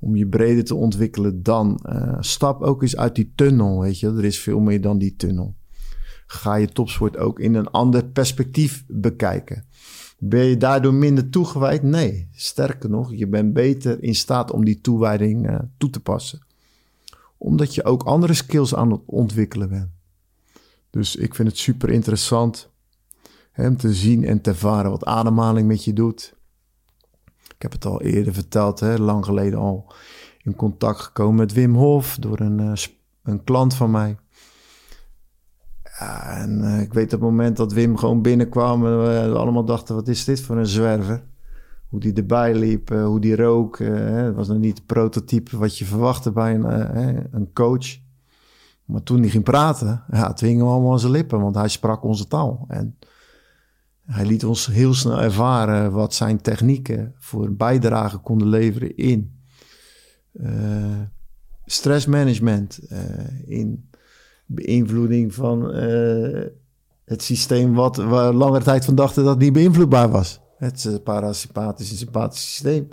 Om je breder te ontwikkelen dan. Uh, stap ook eens uit die tunnel, weet je. Er is veel meer dan die tunnel. Ga je topsport ook in een ander perspectief bekijken. Ben je daardoor minder toegewijd? Nee. Sterker nog, je bent beter in staat om die toewijding uh, toe te passen. Omdat je ook andere skills aan het ontwikkelen bent. Dus ik vind het super interessant om te zien en te ervaren wat ademhaling met je doet. Ik heb het al eerder verteld, hè, lang geleden al in contact gekomen met Wim Hof door een, uh, een klant van mij. En uh, ik weet op het moment dat Wim gewoon binnenkwam, en we allemaal dachten: wat is dit voor een zwerver? Hoe die erbij liep, uh, hoe die rook. het was nog niet het prototype wat je verwachtte bij een, een coach. Maar toen hij ging praten, ja, het hing allemaal aan zijn lippen, want hij sprak onze taal. En hij liet ons heel snel ervaren wat zijn technieken voor bijdrage konden leveren in uh, stressmanagement, uh, in beïnvloeding van uh, het systeem wat we langere tijd van dachten dat niet beïnvloedbaar was. Het parasympathische en sympathische systeem.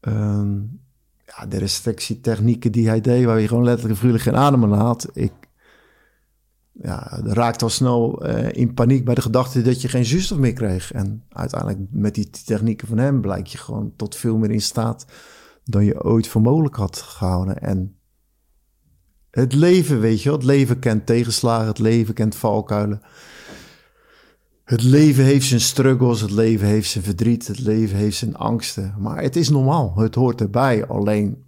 Um, ja, de restrictietechnieken die hij deed, waar je gewoon letterlijk en geen adem had. Ik, ja, raakte al snel uh, in paniek bij de gedachte dat je geen zuurstof meer kreeg. En uiteindelijk met die technieken van hem blijk je gewoon tot veel meer in staat dan je ooit voor mogelijk had gehouden. En het leven, weet je het leven kent tegenslagen, het leven kent valkuilen. Het leven heeft zijn struggles, het leven heeft zijn verdriet, het leven heeft zijn angsten. Maar het is normaal, het hoort erbij. Alleen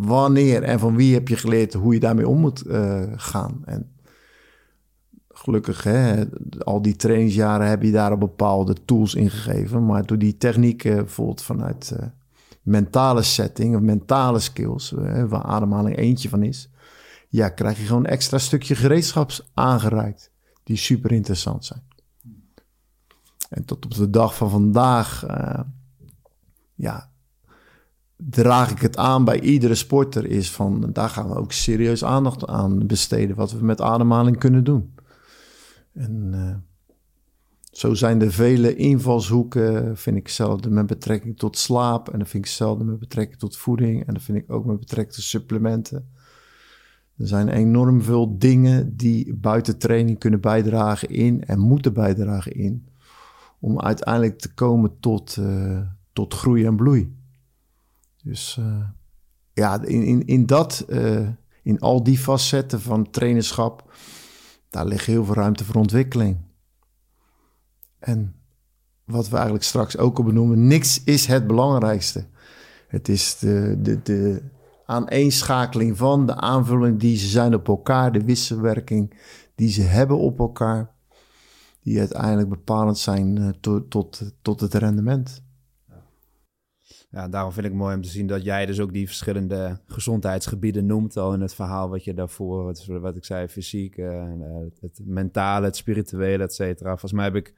wanneer en van wie heb je geleerd hoe je daarmee om moet uh, gaan? En gelukkig, hè, al die trainingsjaren heb je daar bepaalde tools in gegeven. Maar door die technieken, bijvoorbeeld vanuit uh, mentale setting of mentale skills, uh, waar ademhaling eentje van is, ja, krijg je gewoon een extra stukje gereedschaps aangereikt, die super interessant zijn. En tot op de dag van vandaag, ja, draag ik het aan bij iedere sporter, is van daar gaan we ook serieus aandacht aan besteden, wat we met ademhaling kunnen doen. En uh, zo zijn er vele invalshoeken, vind ik zelf, met betrekking tot slaap. En dan vind ik zelden met betrekking tot voeding. En dan vind ik ook met betrekking tot supplementen. Er zijn enorm veel dingen die buiten training kunnen bijdragen in en moeten bijdragen in. Om uiteindelijk te komen tot, uh, tot groei en bloei. Dus uh, ja, in, in, in dat, in al die facetten van trainerschap daar ligt heel veel ruimte voor ontwikkeling. En wat we eigenlijk straks ook al benoemen, niks is het belangrijkste. Het is de, de, de aaneenschakeling van, de aanvulling die ze zijn op elkaar, de wisselwerking die ze hebben op elkaar, die uiteindelijk bepalend zijn tot, tot, tot het rendement. Ja, daarom vind ik mooi om te zien dat jij dus ook die verschillende gezondheidsgebieden noemt al in het verhaal wat je daarvoor, wat, wat ik zei, fysiek, uh, het mentale, het spirituele, et cetera. Volgens mij heb ik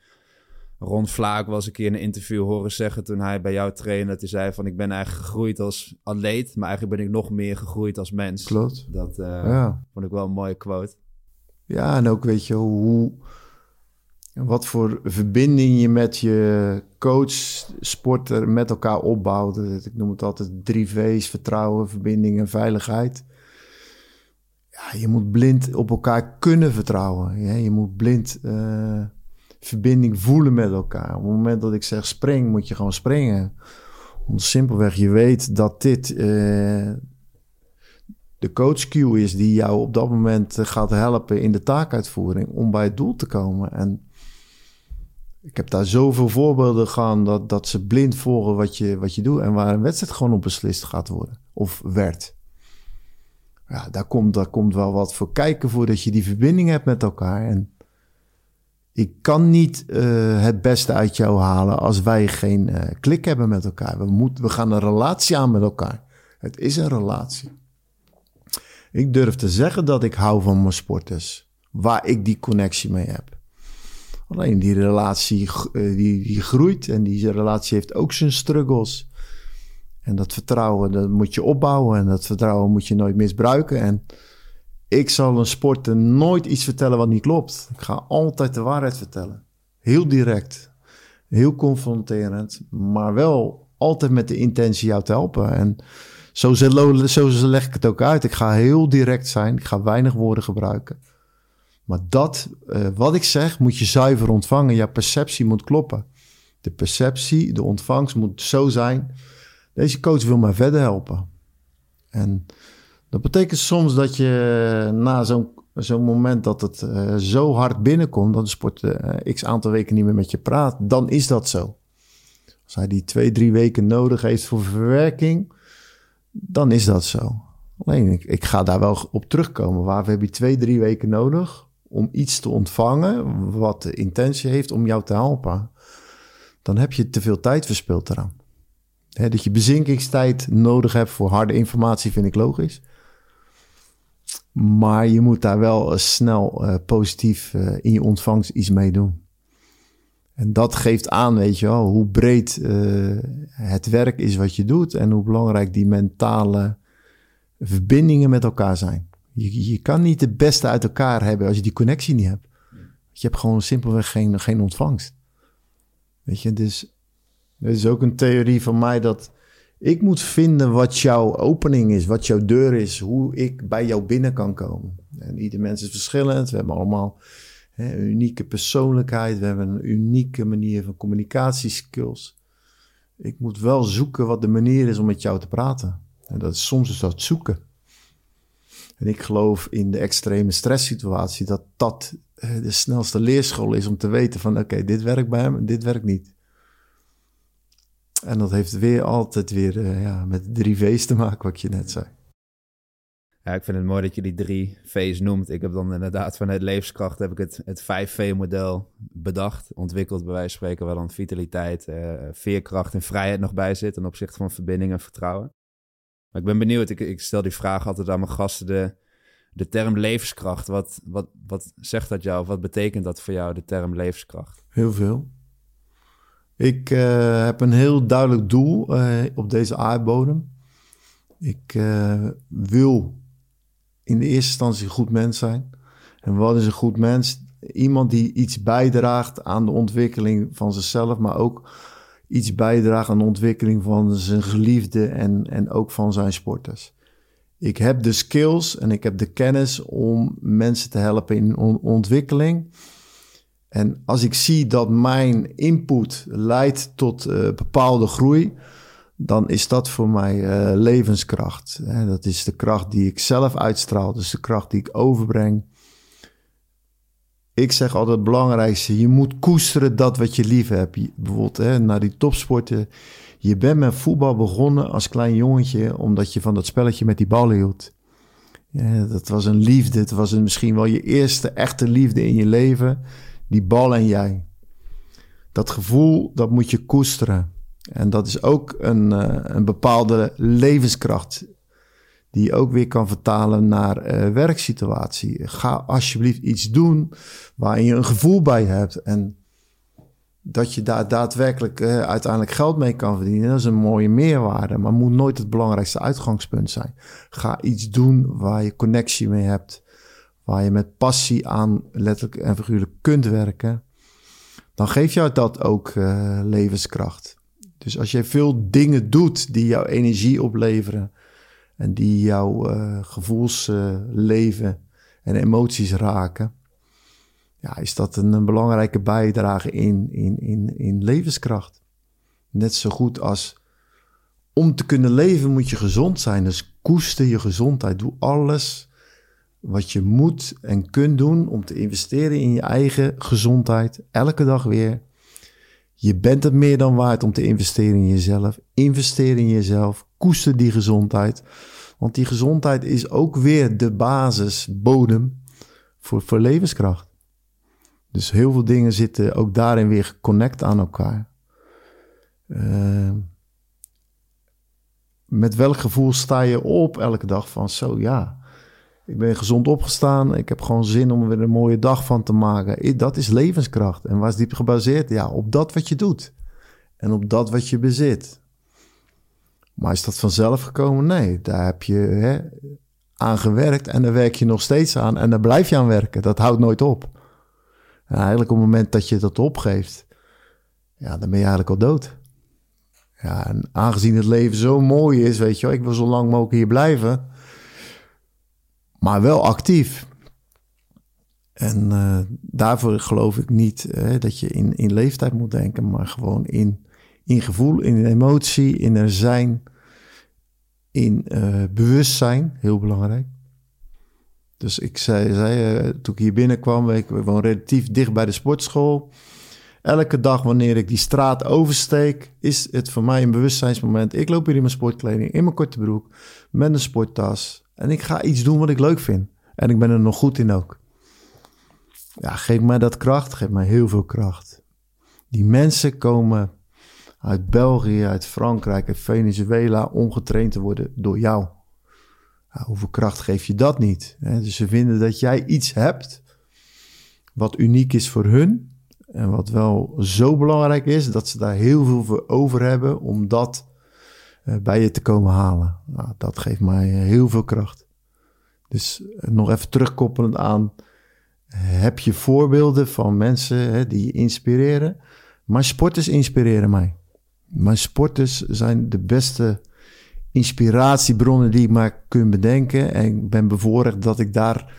Ron Vlaak was een keer in een interview horen zeggen toen hij bij jou trainde. Dat hij zei van ik ben eigenlijk gegroeid als atleet, maar eigenlijk ben ik nog meer gegroeid als mens. Klopt. Dat uh, ja. vond ik wel een mooie quote. Ja, en ook weet je hoe, wat voor verbinding je met je coach, sporter met elkaar opbouwt. Ik noem het altijd drie V's, vertrouwen, verbinding en veiligheid. Ja, je moet blind op elkaar kunnen vertrouwen. Je moet blind... Uh, verbinding voelen met elkaar. Op het moment dat ik zeg spring, moet je gewoon springen. Omdat simpelweg je weet dat dit uh, de coach cue is die jou op dat moment eh, gaat helpen in de taakuitvoering om bij het doel te komen. En ik heb daar zoveel voorbeelden gaan dat, dat ze blind volgen wat je, wat je doet en waar een wedstrijd gewoon op beslist gaat worden of werd. Ja, daar komt, daar komt wel wat voor kijken voordat je die verbinding hebt met elkaar. En ik kan niet uh, het beste uit jou halen als wij geen uh, klik hebben met elkaar. We, moeten, we gaan een relatie aan met elkaar. Het is een relatie. Ik durf te zeggen dat ik hou van mijn sporters. Waar ik die connectie mee heb. Alleen die relatie uh, die, die groeit en die relatie heeft ook zijn struggles. En dat vertrouwen dat moet je opbouwen en dat vertrouwen moet je nooit misbruiken. En ik zal een sporter nooit iets vertellen wat niet klopt. Ik ga altijd de waarheid vertellen. Heel direct. Heel confronterend. Maar wel altijd met de intentie jou te helpen. En zo leg ik het ook uit. Ik ga heel direct zijn. Ik ga weinig woorden gebruiken. Maar dat, uh, wat ik zeg, moet je zuiver ontvangen. Je perceptie moet kloppen. De perceptie, de ontvangst moet zo zijn. Deze coach wil mij verder helpen. En dat betekent soms dat je na zo'n zo'n moment dat het uh, zo hard binnenkomt, dat de sport uh, x aantal weken niet meer met je praat, dan is dat zo. Als hij die twee, drie weken nodig heeft voor verwerking, dan is dat zo. Alleen, ik, ik ga daar wel op terugkomen. Waarvoor heb je twee, drie weken nodig om iets te ontvangen wat de intentie heeft om jou te helpen? Dan heb je te veel tijd verspild eraan. Dat je bezinkingstijd nodig hebt voor harde informatie vind ik logisch. Maar je moet daar wel uh, snel uh, positief uh, in je ontvangst iets mee doen. En dat geeft aan, weet je wel, hoe breed het werk is wat je doet en hoe belangrijk die mentale verbindingen met elkaar zijn. Je, je kan niet het beste uit elkaar hebben als je die connectie niet hebt. Je hebt gewoon simpelweg geen, geen ontvangst. Weet je, dus er is ook een theorie van mij dat ik moet vinden wat jouw opening is, wat jouw deur is, hoe ik bij jou binnen kan komen. En ieder mens is verschillend. We hebben allemaal hè, een unieke persoonlijkheid. We hebben een unieke manier van communicatieskills. Ik moet wel zoeken wat de manier is om met jou te praten. En dat is soms is dat zoeken. En ik geloof in de extreme stresssituatie dat dat de snelste leerschool is om te weten van oké, dit werkt bij hem en dit werkt niet. En dat heeft weer altijd weer uh, ja, met drie V's te maken, wat je net zei. Ja, ik vind het mooi dat je die drie V's noemt. Ik heb dan inderdaad vanuit levenskracht heb ik het, het 5V-model bedacht, ontwikkeld bij wijze van spreken, waar dan vitaliteit, uh, veerkracht en vrijheid nog bij zit ten opzichte van verbinding en vertrouwen. Maar ik ben benieuwd, ik, ik stel die vraag altijd aan mijn gasten, de, de term levenskracht, wat, wat, wat zegt dat jou? Wat betekent dat voor jou, de term levenskracht? Heel veel. Ik uh, heb een heel duidelijk doel uh, op deze aardbodem. Ik uh, wil in de eerste instantie een goed mens zijn. En wat is een goed mens? Iemand die iets bijdraagt aan de ontwikkeling van zichzelf, maar ook iets bijdraagt aan de ontwikkeling van zijn geliefde en, en ook van zijn sporters. Ik heb de skills en ik heb de kennis om mensen te helpen in on ontwikkeling. En als ik zie dat mijn input leidt tot uh, bepaalde groei, dan is dat voor mij uh, levenskracht. Dat is de kracht die ik zelf uitstraal, dus de kracht die ik overbreng. Ik zeg altijd het belangrijkste, je moet koesteren dat wat je lief hebt. bijvoorbeeld hè, naar die topsporten. Je bent met voetbal begonnen als klein jongetje, omdat je van dat spelletje met die bal hield. Ja, dat was een liefde. Het was misschien wel je eerste echte liefde in je leven. Die bal en jij. Dat gevoel, dat moet je koesteren. En dat is ook een, uh, een bepaalde levenskracht. Die je ook weer kan vertalen naar uh, werksituatie. Ga alsjeblieft iets doen waar je een gevoel bij hebt. En dat je daar daadwerkelijk uh, uiteindelijk geld mee kan verdienen, dat is een mooie meerwaarde. Maar moet nooit het belangrijkste uitgangspunt zijn. Ga iets doen waar je connectie mee hebt. Waar je met passie aan letterlijk en figuurlijk kunt werken. Dan geeft jou dat ook uh, levenskracht. Dus als je veel dingen doet die jouw energie opleveren. En die jouw uh, gevoelsleven en emoties raken ja, is dat een, belangrijke bijdrage in, in, in, in levenskracht. Net zo goed als om te kunnen leven moet je gezond zijn. Dus koester je gezondheid. Doe alles wat je moet en kunt doen om te investeren in je eigen gezondheid. Elke dag weer. Je bent het meer dan waard om te investeren in jezelf. Investeer in jezelf. Koester die gezondheid. Want die gezondheid is ook weer de basisbodem voor, voor levenskracht. Dus heel veel dingen zitten ook daarin weer geconnect aan elkaar. Uh, met welk gevoel sta je op elke dag van zo ja, ik ben gezond opgestaan, ik heb gewoon zin om er weer een mooie dag van te maken. Dat is levenskracht. En waar is die gebaseerd? Ja, op dat wat je doet en op dat wat je bezit. Maar is dat vanzelf gekomen? Nee, daar heb je hè, aan gewerkt en daar werk je nog steeds aan en daar blijf je aan werken. Dat houdt nooit op. En eigenlijk op het moment dat je dat opgeeft, ja, dan ben je eigenlijk al dood. Ja, en aangezien het leven zo mooi is, weet je wel, ik wil zo lang mogelijk hier blijven, maar wel actief. En uh, daarvoor geloof ik niet dat je in, in leeftijd moet denken, maar gewoon in, in gevoel, in emotie, in er zijn, in uh, bewustzijn, heel belangrijk. Dus ik zei, zei uh, toen ik hier binnenkwam, ik woon relatief dicht bij de sportschool. Elke dag wanneer ik die straat oversteek, is het voor mij een bewustzijnsmoment. Ik loop hier in mijn sportkleding, in mijn korte broek, met een sporttas. En ik ga iets doen wat ik leuk vind. En ik ben er nog goed in ook. Ja, geef mij dat kracht, geef mij heel veel kracht. Die mensen komen uit België, uit Frankrijk, uit Venezuela om getraind te worden door jou hoeveel kracht geef je dat niet? Dus ze vinden dat jij iets hebt wat uniek is voor hun. En wat wel zo belangrijk is dat ze daar heel veel voor over hebben om dat bij je te komen halen. Nou, dat geeft mij heel veel kracht. Dus uh, nog even terugkoppelend aan. Heb je voorbeelden van mensen hè, die je inspireren? Maar sporters inspireren mij. Mijn sporters zijn de beste inspiratiebronnen die ik maar kun bedenken. En ik ben bevoorrecht dat ik daar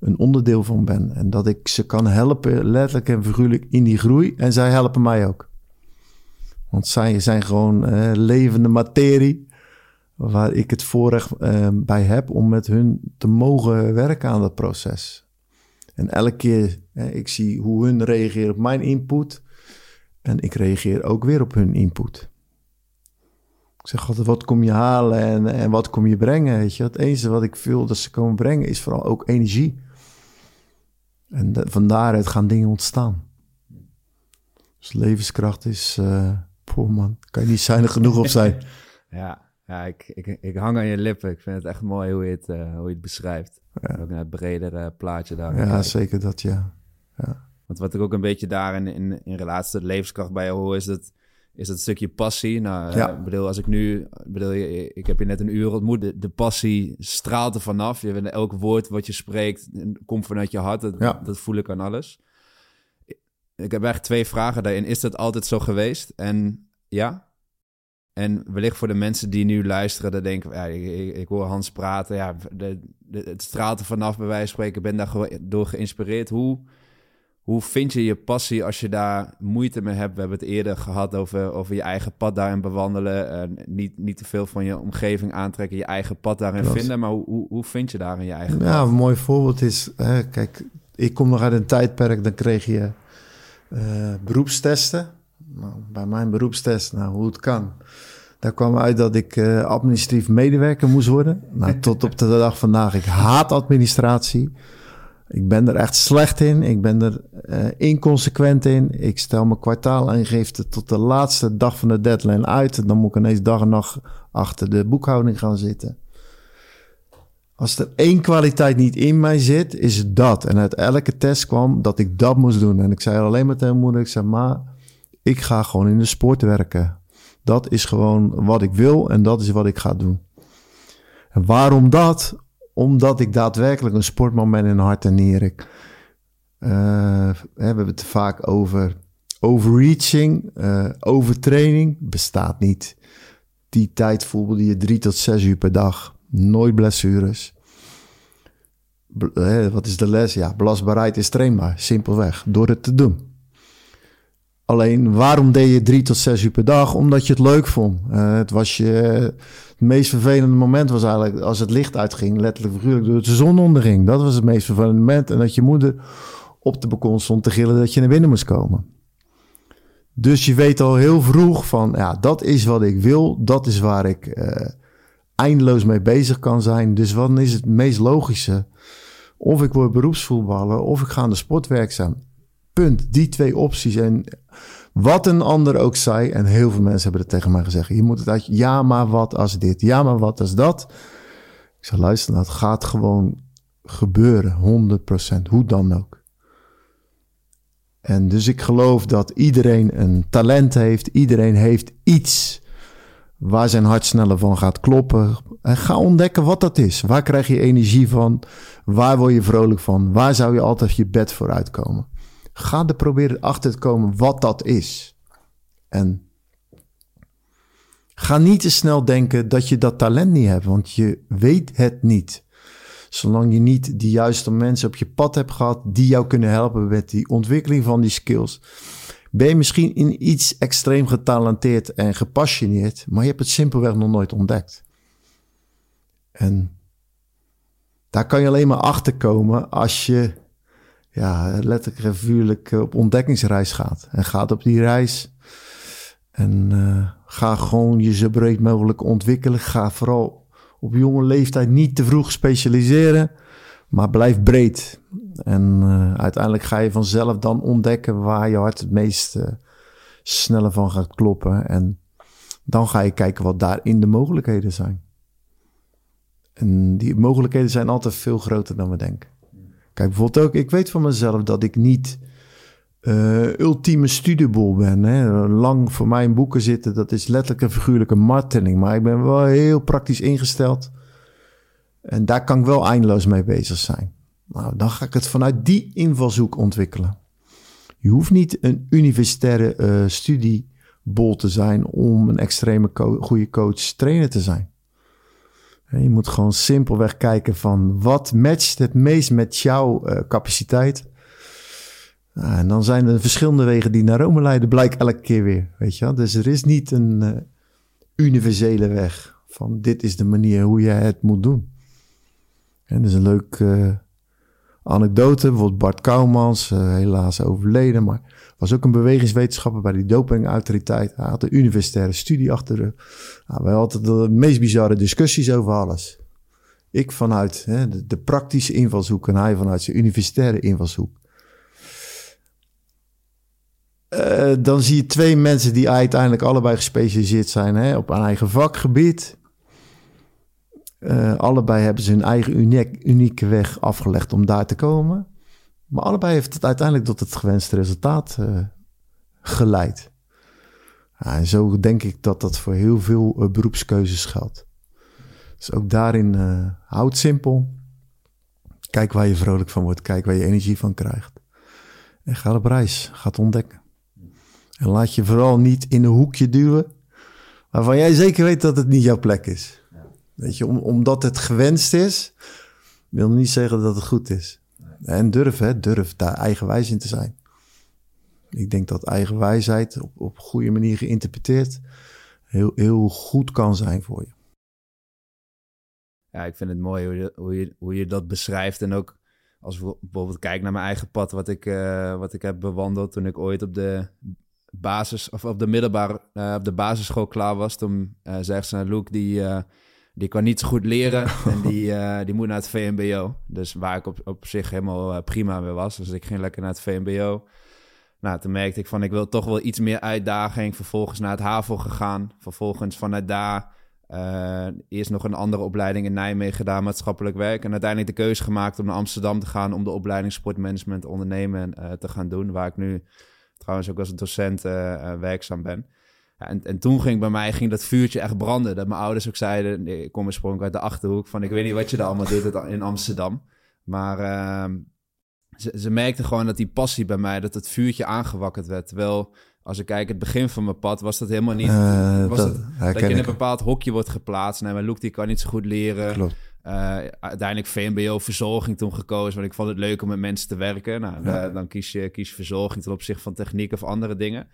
een onderdeel van ben. En dat ik ze kan helpen, letterlijk en figuurlijk, in die groei. En zij helpen mij ook. Want zij zijn gewoon uh, levende materie. Waar ik het voorrecht uh, bij heb om met hun te mogen werken aan dat proces. En elke keer, ik zie hoe hun reageren op mijn input. En ik reageer ook weer op hun input. Ik zeg altijd, wat kom je halen en, en wat kom je brengen? Weet je? Het enige wat ik wil dat ze komen brengen is vooral ook energie. En de, van daaruit gaan dingen ontstaan. Dus levenskracht is, uh, poh man, kan je niet zuinig genoeg op zijn. ja, ja ik, ik, ik hang aan je lippen. Ik vind het echt mooi hoe je het, uh, hoe je het beschrijft. Ja. Ook naar het bredere plaatje daar. Ja, zeker dat, ja. ja. Want wat ik ook een beetje daar in, in, in relatie tot levenskracht bij je hoor, is dat is dat stukje passie. Nou, ja. uh, bedoel, als ik nu, bedoel, ik heb je net een uur ontmoet, de, de passie straalt er vanaf. Je elk woord wat je spreekt komt vanuit je hart. Dat, ja. dat voel ik aan alles. Ik heb eigenlijk twee vragen daarin. Is dat altijd zo geweest? En ja? En wellicht voor de mensen die nu luisteren, dan denken, ja, ik, ik, hoor Hans praten, ja, de, de, het straalt er vanaf bij wijze van spreken, ben daar door geïnspireerd. Hoe, hoe vind je je passie als je daar moeite mee hebt? We hebben het eerder gehad over, over je eigen pad daarin bewandelen. Uh, niet, niet te veel van je omgeving aantrekken, je eigen pad daarin vinden. Maar hoe, hoe, hoe vind je daar in je eigen Ja, een mooi voorbeeld is, hè, kijk, ik kom nog uit een tijdperk, dan kreeg je uh, beroepstesten. Nou, bij mijn beroepstest, nou, hoe het kan. Daar kwam uit dat ik uh, administratief medewerker moest worden. Nou, tot op de dag vandaag, ik haat administratie. Ik ben er echt slecht in. Ik ben er uh, inconsequent in. Ik stel mijn kwartaalaangifte tot de laatste dag van de deadline uit. En dan moet ik ineens dag en nacht achter de boekhouding gaan zitten. Als er één kwaliteit niet in mij zit, is het dat. En uit elke test kwam dat ik dat moest doen. En ik zei alleen maar tegen moeder, ik zei, maar ik ga gewoon in de sport werken. Dat is gewoon wat ik wil en dat is wat ik ga doen. En waarom dat? Omdat ik daadwerkelijk een sportman ben in hart en nieren. Uh, we hebben het vaak over overreaching, uh, overtraining. Bestaat niet. Die tijd voelde je drie tot zes uur per dag. Nooit blessures. wat is de les? Ja, belastbaarheid is trainbaar. Simpelweg. Door het te doen. Alleen, waarom deed je drie tot zes uur per dag? Omdat je het leuk vond. Uh, het was je... Het meest vervelende moment was eigenlijk als het licht uitging, letterlijk figuurlijk, door de zon onderging. Dat was het meest vervelende moment. En dat je moeder op de balkon stond te gillen dat je naar binnen moest komen. Dus je weet al heel vroeg van, ja, dat is wat ik wil. Dat is waar ik uh, eindeloos mee bezig kan zijn. Dus wat is het meest logische? Of ik word beroepsvoetballer of ik ga aan de sport werkzaam. Punt. Die twee opties. En wat een ander ook zei, en heel veel mensen hebben het tegen mij gezegd: je moet het uit, ja, maar wat als dit, ja, maar wat als dat. Ik zei: luister, dat gaat gewoon gebeuren, 100%, hoe dan ook. En dus ik geloof dat iedereen een talent heeft, iedereen heeft iets waar zijn hart sneller van gaat kloppen. En ga ontdekken wat dat is. Waar krijg je energie van? Waar word je vrolijk van? Waar zou je altijd je bed voor uitkomen? Ga er proberen achter te komen wat dat is. En ga niet te snel denken dat je dat talent niet hebt, want je weet het niet. Zolang je niet de juiste mensen op je pad hebt gehad die jou kunnen helpen met die ontwikkeling van die skills, ben je misschien in iets extreem getalenteerd en gepassioneerd, maar je hebt het simpelweg nog nooit ontdekt. En daar kan je alleen maar achter komen als je ja, letterlijk en vuurlijk op ontdekkingsreis gaat. En gaat op die reis. En uh, ga gewoon je zo breed mogelijk ontwikkelen. Ga vooral op jonge leeftijd niet te vroeg specialiseren. Maar blijf breed. En uh, uiteindelijk ga je vanzelf dan ontdekken waar je hart het meest uh, sneller van gaat kloppen. En dan ga je kijken wat daarin de mogelijkheden zijn. En die mogelijkheden zijn altijd veel groter dan we denken. Kijk, bijvoorbeeld ook, ik weet van mezelf dat ik niet uh, ultieme studiebol ben. Hè. Lang voor mij in boeken zitten, dat is letterlijk een figuurlijke marteling. Maar ik ben wel heel praktisch ingesteld. En daar kan ik wel eindeloos mee bezig zijn. Nou, dan ga ik het vanuit die invalshoek ontwikkelen. Je hoeft niet een universitaire uh, studiebol te zijn om een extreme goede coach trainer te zijn. Je moet gewoon simpelweg kijken van wat matcht het meest met jouw uh, capaciteit. Nou, en dan zijn er verschillende wegen die naar Rome leiden, blijkt elke keer weer. Weet je? Dus er is niet een uh, universele weg van dit is de manier hoe je het moet doen. En dat is een leuk uh, anekdote. Bijvoorbeeld Bart Kouwmans, helaas overleden, maar was ook een bewegingswetenschapper bij die dopingautoriteit. Hij had een universitaire studie achter de. Nou, wij hadden de meest bizarre discussies over alles. Ik vanuit hè, de, praktische invalshoek en hij vanuit zijn universitaire invalshoek. Uh, dan zie je twee mensen die uiteindelijk allebei gespecialiseerd zijn hè, op een eigen vakgebied. Uh, allebei hebben ze hun eigen uniek, unieke weg afgelegd om daar te komen. Maar allebei heeft het uiteindelijk tot het gewenste resultaat uh, geleid. En zo denk ik dat dat voor heel veel uh, beroepskeuzes geldt. Dus ook daarin houd simpel. Kijk waar je vrolijk van wordt. Kijk waar je energie van krijgt. En ga op reis. Ga het ontdekken. En laat je vooral niet in een hoekje duwen. Waarvan jij zeker weet dat het niet jouw plek is. Weet je, om, omdat het gewenst is, wil niet zeggen dat het goed is. En durf, hè, durf daar eigenwijs in te zijn. Ik denk dat eigenwijsheid op, op goede manier geïnterpreteerd heel, heel goed kan zijn voor je. Ja, ik vind het mooi hoe je, hoe je, hoe je dat beschrijft. En ook als we bijvoorbeeld kijk naar mijn eigen pad, wat ik, wat ik heb bewandeld toen ik ooit op de basis of op de middelbare, op de basisschool klaar was. Toen zegt ze naar Luke, die, die kan niet zo goed leren en die, die moet naar het VMBO. Dus waar ik op, op zich helemaal prima weer was. Dus ik ging lekker naar het VMBO. Nou, toen merkte ik van, ik wil toch wel iets meer uitdaging. Vervolgens naar het HAVO gegaan. Vervolgens vanuit daar uh, eerst nog een andere opleiding in Nijmegen gedaan, maatschappelijk werk. En uiteindelijk de keuze gemaakt om naar Amsterdam te gaan... om de opleiding sportmanagement ondernemen te gaan doen. Waar ik nu trouwens ook als docent werkzaam ben. Ja, en, en toen ging bij mij ging dat vuurtje echt branden. Dat mijn ouders ook zeiden, ik kom oorspronkelijk uit de Achterhoek... van ik weet niet wat je daar allemaal doet in Amsterdam. Maar ehm, ze, ze merkte gewoon dat die passie bij mij, dat het vuurtje aangewakkerd werd. Terwijl, als ik kijk, het begin van mijn pad was dat helemaal niet. Uh, was dat, dat, je in een bepaald hokje wordt geplaatst. Nee, mijn Loek die kan niet zo goed leren. Klopt. Uh, uiteindelijk VMBO-verzorging toen gekozen, want ik vond het leuk om met mensen te werken. Nou, dan kies je, kies je verzorging ten opzichte van techniek of andere dingen.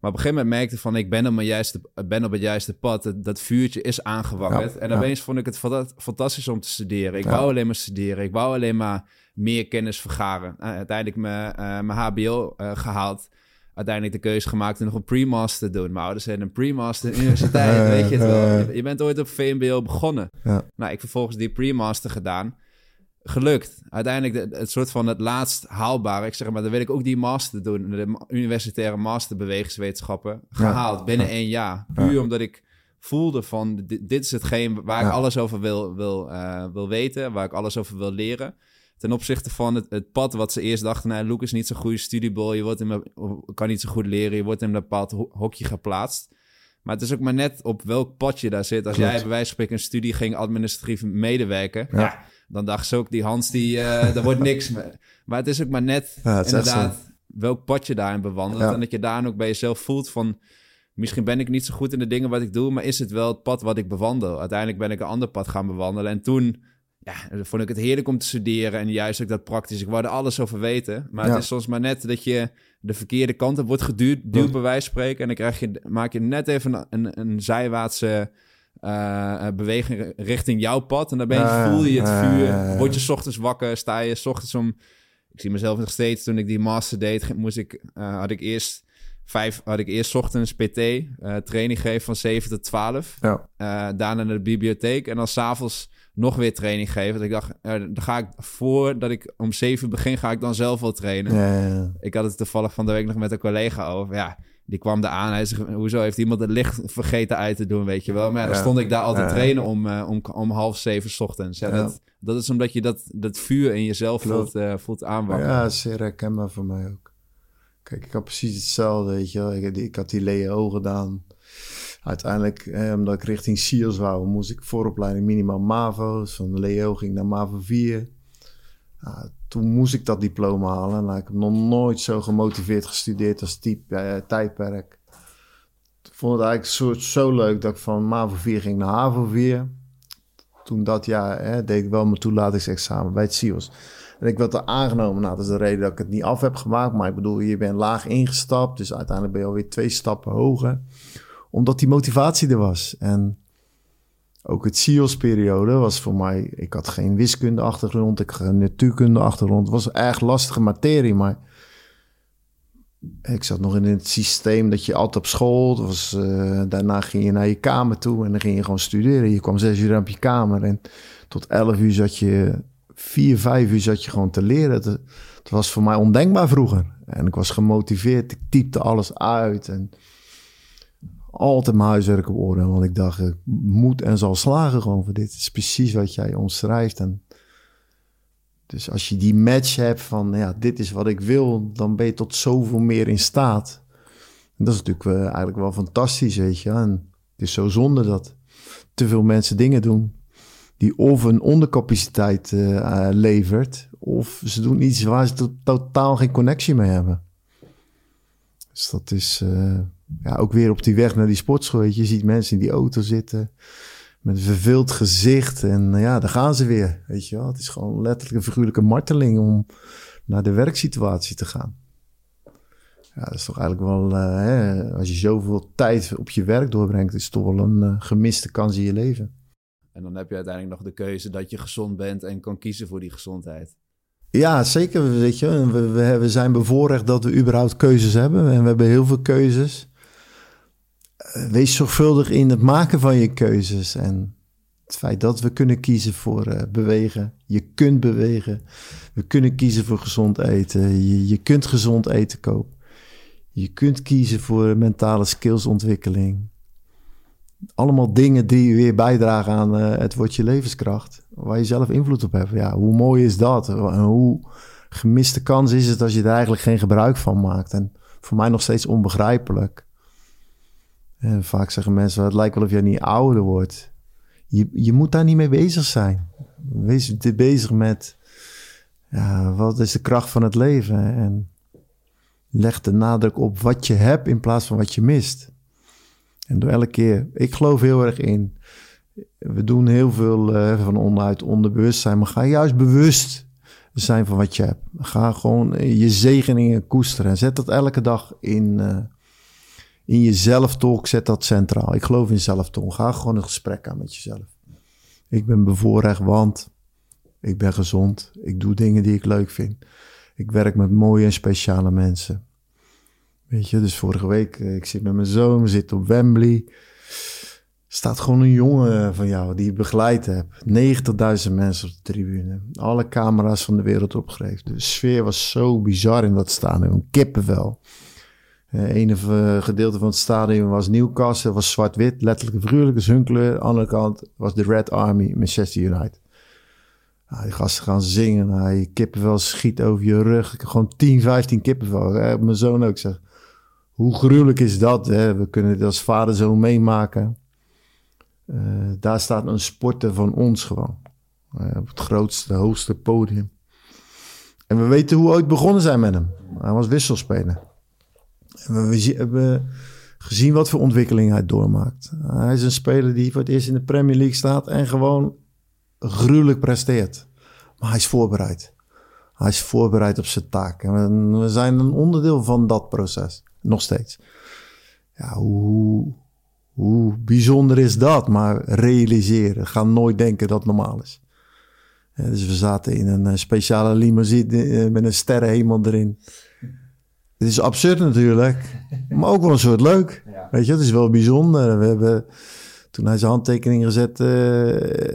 Maar op een gegeven moment merkte ik van, ik ben op, mijn juiste, ben op het juiste pad. Dat, vuurtje is aangewakkerd. en opeens vond ik het fantastisch om te studeren. Ik wou alleen maar studeren. Ik wou alleen maar meer kennis vergaren. Uh, uiteindelijk mijn, uh, mijn HBO uh, gehaald. Uiteindelijk de keuze gemaakt om nog een pre-master te doen. Mijn ouders zijn een pre-master universiteit, weet je het wel. Je, bent ooit op VMBO begonnen. Ja. Nou, ik vervolgens die pre-master gedaan. Gelukt. Uiteindelijk de, het soort van het laatst haalbare. Ik zeg maar, dan wil ik ook die master doen. De universitaire master bewegingswetenschappen. Gehaald binnen één jaar. Puur omdat ik voelde van dit, dit is hetgeen waar ik alles over wil, wil, wil weten. Waar ik alles over wil leren ten opzichte van het, het pad wat ze eerst dachten... nou, Luke is niet zo'n goede studiebol, je wordt in, kan niet zo goed leren... je wordt in een bepaald hokje geplaatst. Maar het is ook maar net op welk pad je daar zit. Als jij bij wijze van spreken een studie ging administratief medewerken... Ja. Dan dacht ze ook, die Hans, die, uh, daar wordt niks mee. Maar het is ook maar net inderdaad welk pad je daarin bewandelt... en dat je daar ook bij jezelf voelt van... Misschien ben ik niet zo goed in de dingen wat ik doe, maar is het wel het pad wat ik bewandel? Uiteindelijk ben ik een ander pad gaan bewandelen. En toen ja, vond ik het heerlijk om te studeren. En juist ook dat praktisch. Ik wou er alles over weten. Maar het is soms maar net dat je de verkeerde kant op wordt geduwd, duwt bij wijze van spreken. En dan krijg je, maak je net even een, een, zijwaartse uh, beweging richting jouw pad. En dan ben je, voel je het vuur. Word je ochtends wakker, sta je s ochtends om... Ik zie mezelf nog steeds, toen ik die master deed, moest ik, uh, had ik eerst vijf, had ik eerst ochtends PT, uh, training gegeven van 7 tot 12. Ja. daarna naar de bibliotheek. En dan s'avonds nog weer training geven. Dat ik dacht, uh, dan ga ik voordat ik om zeven begin, ga ik dan zelf wel trainen. Ja, ja, Ik had het toevallig van de week nog met een collega over. Ja, die kwam er aan. Hij zei, hoezo heeft iemand het licht vergeten uit te doen, weet je wel. Maar dan stond ik daar altijd trainen om, uh, om, om half zeven s ochtends. Ja, dat, dat is omdat je dat, dat vuur in jezelf voelt, uh, voelt aanwakkeren. Ja, zeer herkenbaar voor mij ook. Kijk, ik had precies hetzelfde, weet je wel. Ik, ik had die Leo gedaan uiteindelijk, eh, omdat ik richting SIOS wou, moest ik vooropleiding minimaal MAVO. Van Leo ging naar MAVO 4. Nou, toen moest ik dat diploma halen. Ik heb nog nooit zo gemotiveerd gestudeerd als type, eh, tijdperk. Ik vond het eigenlijk soort zo leuk dat ik van MAVO 4 ging naar HAVO 4. Toen dat jaar hè, deed ik wel mijn toelatingsexamen bij het SIOS. En ik werd er aangenomen. Nou, dat is de reden dat ik het niet af heb gemaakt. Maar ik bedoel, je bent laag ingestapt. Dus uiteindelijk ben je alweer twee stappen hoger omdat die motivatie er was. En ook het CIOS-periode was voor mij... Ik had geen wiskunde-achtergrond, ik had een natuurkunde-achtergrond. Het was erg lastige materie, maar... Ik zat nog in het systeem dat je altijd op school... Was, uh, daarna ging je naar je kamer toe en dan ging je gewoon studeren. Je kwam zes uur op je kamer en tot elf uur zat je... Vier, vijf uur zat je gewoon te leren. Het was voor mij ondenkbaar vroeger. En ik was gemotiveerd, ik typte alles uit en altijd mijn huiswerk op orde. Want ik dacht, ik moet en zal slagen gewoon voor dit. Het is precies wat jij omschrijft. En dus als je die match hebt van, ja, dit is wat ik wil, dan ben je tot zoveel meer in staat. En dat is natuurlijk uh, eigenlijk wel fantastisch, weet je. En het is zo zonde dat te veel mensen dingen doen die of een ondercapaciteit uh, levert, of ze doen iets waar ze totaal geen connectie mee hebben. Dus dat is ja, ook weer op die weg naar die sportschool. Je, ziet mensen in die auto zitten met een verveeld gezicht. En ja, daar gaan ze weer. Weet je wel. Het is gewoon letterlijk een figuurlijke marteling om naar de werksituatie te gaan. Ja, dat is toch eigenlijk wel, uh, hè, als je zoveel tijd op je werk doorbrengt, is het toch wel een uh, gemiste kans in je leven. En dan heb je uiteindelijk nog de keuze dat je gezond bent en kan kiezen voor die gezondheid. Ja, zeker. Weet je, we, we, we zijn bevoorrecht dat we überhaupt keuzes hebben. En we hebben heel veel keuzes. Eh, wees zorgvuldig in het maken van je keuzes. En het feit dat we kunnen kiezen voor uh, bewegen. Je kunt bewegen. We kunnen kiezen voor gezond eten. Je, je kunt gezond eten kopen. Je kunt kiezen voor mentale skillsontwikkeling. Allemaal dingen die weer bijdragen aan uh, het woordje levenskracht. Waar je zelf invloed op hebt. Ja, hoe mooi is dat? En hoe gemiste kans is het als je er eigenlijk geen gebruik van maakt? En voor mij nog steeds onbegrijpelijk. En vaak zeggen mensen, het lijkt wel of je niet ouder wordt. Je, je moet daar niet mee bezig zijn. Wees bezig met ja, wat is de kracht van het leven? En leg de nadruk op wat je hebt in plaats van wat je mist. En door elke keer, ik geloof heel erg in. We doen heel veel uh, van onderuit onderbewustzijn, maar ga juist bewust zijn van wat je hebt. Ga gewoon je zegeningen koesteren en zet dat elke dag in, uh, in je zelftalk, zet dat centraal. Ik geloof in zelftalk. Ga gewoon een gesprek aan met jezelf. Ik ben bevoorrecht, want ik ben gezond. Ik doe dingen die ik leuk vind. Ik werk met mooie en speciale mensen. Weet je, dus vorige week, eh, ik zit met mijn zoon, we zitten op Wembley. Staat gewoon een jongen van jou die je begeleid hebt. 90.000 mensen op de tribune. Alle camera's van de wereld opgegeven. De sfeer was zo bizar in dat stadion. Kippenvel. Uh, gedeelte van het stadion was Newcastle, was zwart-wit, letterlijk figuurlijk, is hun kleur. Aan de andere kant was de Red Army, Manchester United. Nou, die gasten gaan zingen, nou, kippenvel schiet over je rug. Gewoon 10, 15 kippenvel. Mijn zoon ook zegt, hoe gruwelijk is dat? Hè? We kunnen dit als vader zo meemaken. Uh, daar staat een sporter van ons gewoon. Op het grootste, hoogste podium. En we weten hoe we ooit begonnen zijn met hem. Hij was wisselspeler. We hebben gezien wat voor ontwikkeling hij doormaakt. Hij is een speler die voor het eerst in de Premier League staat en gewoon gruwelijk presteert. Maar hij is voorbereid. Hij is voorbereid op zijn taak. En we zijn een onderdeel van dat proces. Nog steeds. Ja, hoe, hoe bijzonder is dat? Maar realiseren. Ga nooit denken dat het normaal is. Dus we zaten in een speciale limousine eh, met een sterrenhemel erin. Het is absurd natuurlijk, maar ook wel een soort leuk. Ja. Weet je, het is wel bijzonder. We hebben toen hij zijn handtekening gezet uh,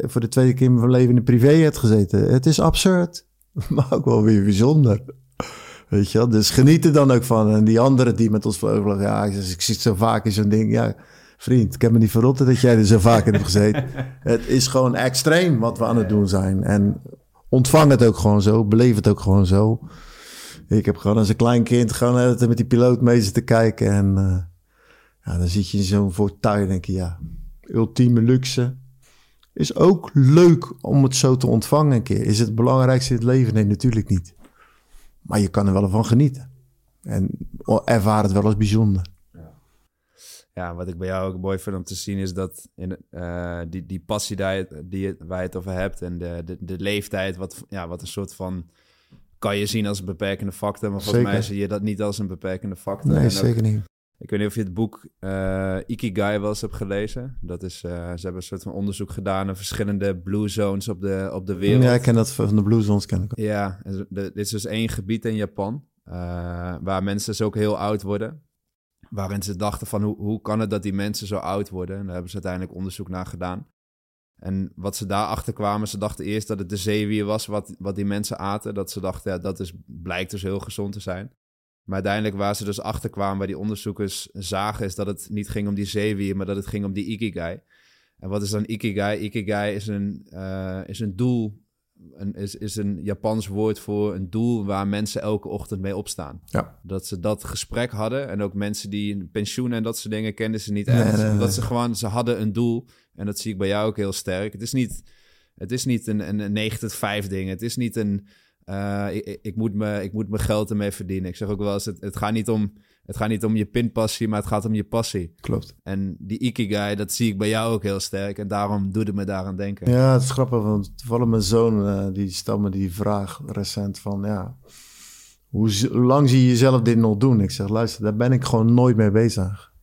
voor de tweede keer in mijn leven in de privé had gezeten. Het is absurd, maar ook wel weer bijzonder. Weet je wel? Dus geniet er dan ook van. En die anderen die met ons vleugelen, ja, ik, ik zit zo vaak in zo'n ding. Ja, vriend, ik heb me niet verrotten dat jij er zo vaak in hebt gezeten. het is gewoon extreem wat we aan het doen zijn. En ontvang het ook gewoon zo, beleef het ook gewoon zo. Ik heb gewoon als een klein kind gewoon met die piloot mee zitten kijken. En uh, ja, dan zit je in zo'n voortuin en denk je, ja, ultieme luxe. Is ook leuk om het zo te ontvangen een keer. Is het belangrijkste in het leven? Nee, natuurlijk niet. Maar je kan er wel van genieten. En ervaar het wel als bijzonder. Ja, wat ik bij jou ook mooi vind om te zien is dat in, uh, die, die passie die, je het over hebt en de, de, de leeftijd, wat, ja, wat een soort van kan je zien als een beperkende factor. Maar volgens mij zie je dat niet als een beperkende factor. Nee, zeker niet. Ik weet niet of je het boek uh, Ikigai wel eens hebt gelezen. Dat is, uh, ze hebben een soort van onderzoek gedaan naar verschillende blue zones op de, op de wereld. Ja, ik ken dat van de blue zones. Ken ik ook. Ja, dit is dus één gebied in Japan uh, waar mensen dus ook heel oud worden. Waarin ze dachten van hoe, hoe kan het dat die mensen zo oud worden? En daar hebben ze uiteindelijk onderzoek naar gedaan. En wat ze daarachter kwamen, ze dachten eerst dat het de zeewier was wat, wat die mensen aten. Dat ze dachten, ja, dat is, blijkt dus heel gezond te zijn. Maar uiteindelijk waar ze dus achter kwamen, waar die onderzoekers zagen, is dat het niet ging om die zeewier, maar dat het ging om die ikigai. En wat is dan ikigai? Ikigai is een, uh, is een doel, een, is, is een Japans woord voor een doel waar mensen elke ochtend mee opstaan. Ja. Dat ze dat gesprek hadden en ook mensen die pensioen en dat soort dingen kenden ze niet echt. Nee, nee, nee. ze gewoon, ze hadden een doel en dat zie ik bij jou ook heel sterk. Het is niet, het is niet een, een, een 9 tot 5 ding. Het is niet een uh, ik, ik, moet me, ik moet mijn geld ermee verdienen. Ik zeg ook wel eens, het, het, gaat niet om, het gaat niet om je pinpassie, maar het gaat om je passie. Klopt. En die Ikigai, dat zie ik bij jou ook heel sterk. En daarom doet het me daaraan denken. Ja, het is grappig, want toevallig mijn zoon, uh, die stelde me die vraag recent van, ja, hoe lang zie je jezelf dit nog doen? Ik zeg, luister, daar ben ik gewoon nooit mee bezig.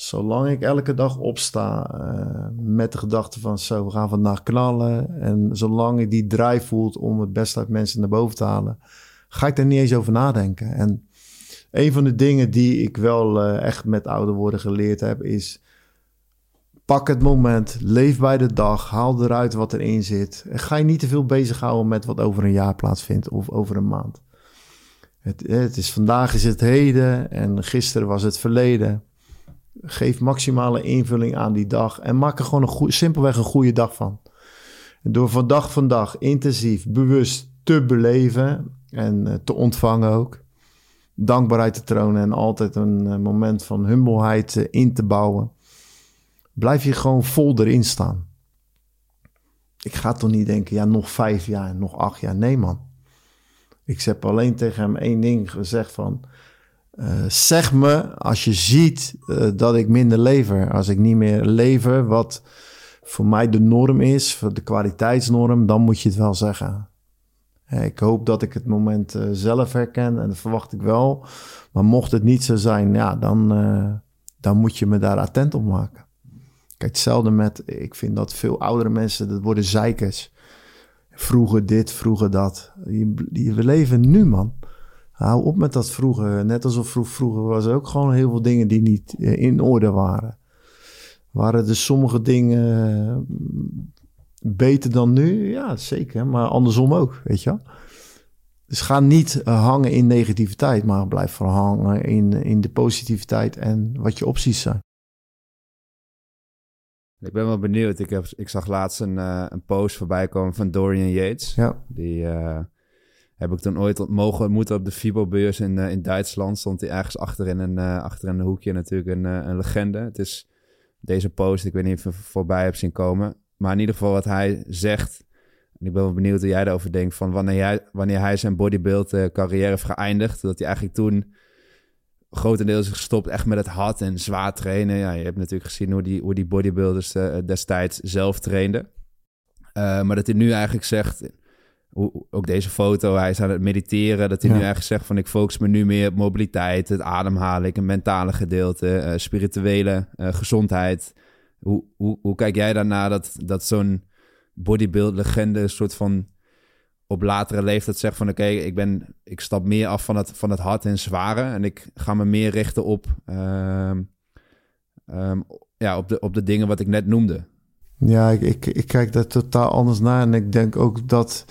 Zolang ik elke dag opsta uh, met de gedachte van zo, we gaan vandaag knallen. En zolang ik die drive voelt om het beste uit mensen naar boven te halen, ga ik er niet eens over nadenken. En een van de dingen die ik wel uh, echt met ouder worden geleerd heb, is pak het moment, leef bij de dag, haal eruit wat erin zit. En ga je niet te veel bezighouden met wat over een jaar plaatsvindt of over een maand. Het, het is vandaag is het heden en gisteren was het verleden. Geef maximale invulling aan die dag en maak er gewoon een goe, simpelweg een goede dag van. Door van dag van dag intensief, bewust te beleven en uh, te ontvangen ook. Dankbaarheid te tronen en altijd een uh, moment van humbelheid uh, in te bouwen. Blijf je gewoon vol erin staan. Ik ga toch niet denken, ja, nog vijf jaar, nog acht jaar. Nee, man. Ik heb alleen tegen hem één ding gezegd van... Uh, zeg me als je ziet uh, dat ik minder lever. Als ik niet meer lever wat voor mij de norm is, de kwaliteitsnorm, dan moet je het wel zeggen. Ik hoop dat ik het moment zelf herken en dat verwacht ik wel. Maar mocht het niet zo zijn, ja, dan, dan moet je me daar attent op maken. Kijk, hetzelfde met, ik vind dat veel oudere mensen, dat worden zeikers. Vroeger dit, vroeger dat. we leven nu, man. Hou op met dat vroeger. Net alsof vroeg, vroeger was er ook gewoon heel veel dingen die niet eh, in orde waren. Waren er sommige dingen eh, beter dan nu? Ja, zeker. Maar andersom ook, weet je wel. Dus ga niet eh, hangen in negativiteit, maar blijf vooral hangen in, in de positiviteit en wat je opties zijn. Ik ben wel benieuwd. Ik, heb, ik zag laatst een, uh, een post voorbij komen van Dorian Yates. Ja. Die uh, heb ik toen ooit mogen ontmoeten op de FIBO-beurs in, uh, in Duitsland. Stond hij ergens achter in een, achter in een hoekje natuurlijk een, een legende. Het is deze post, ik weet niet of je voorbij hebt zien komen. Maar in ieder geval wat hij zegt. En ik ben benieuwd hoe jij daarover denkt. Van wanneer, hij, wanneer hij zijn bodybuild carrière heeft geëindigd. Dat hij eigenlijk toen grotendeels gestopt echt met het hard en zwaar trainen. Ja, je hebt natuurlijk gezien hoe die, hoe die bodybuilders destijds zelf trainden. Maar dat hij nu eigenlijk zegt, ook deze foto, hij is aan het mediteren. Dat hij nu eigenlijk zegt van ik focus me nu meer op mobiliteit, het ademhalen, een mentale gedeelte, uh, spirituele gezondheid. Hoe, hoe, hoe kijk jij daarna dat, dat zo'n bodybuild legende een soort van op latere leeftijd zegt van oké, ik ben ik stap meer af van het, van het hard en zware en ik ga me meer richten op, um, um, ja, op, de, op de dingen wat ik net noemde. Ja, ik, ik, ik, kijk daar totaal anders naar en ik denk ook dat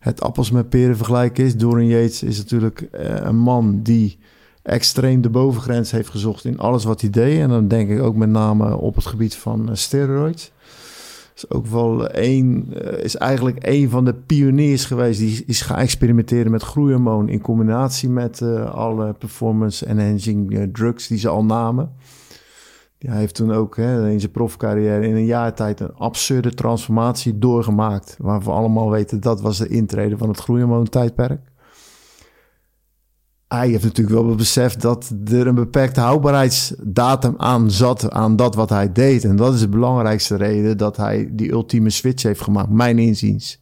het appels met peren vergelijken is. Dorian Yates is natuurlijk uh, een man die extreem de bovengrens heeft gezocht in alles wat hij deed. En dan denk ik ook met name op het gebied van uh, steroids is ook wel één, eh, is eigenlijk een van de pioniers geweest die is gaan experimenteren met groeihormoon in combinatie met alle performance enhancing drugs die ze al namen. Hij heeft toen ook hè, in zijn profcarrière in een jaar tijd een absurde transformatie doorgemaakt. Waarvan we allemaal weten dat was de intrede van het groeihormoon tijdperk hij heeft natuurlijk wel beseft dat er een beperkte houdbaarheidsdatum aan zat aan dat wat hij deed. En dat is de belangrijkste reden dat hij die ultieme switch heeft gemaakt, mijn inziens.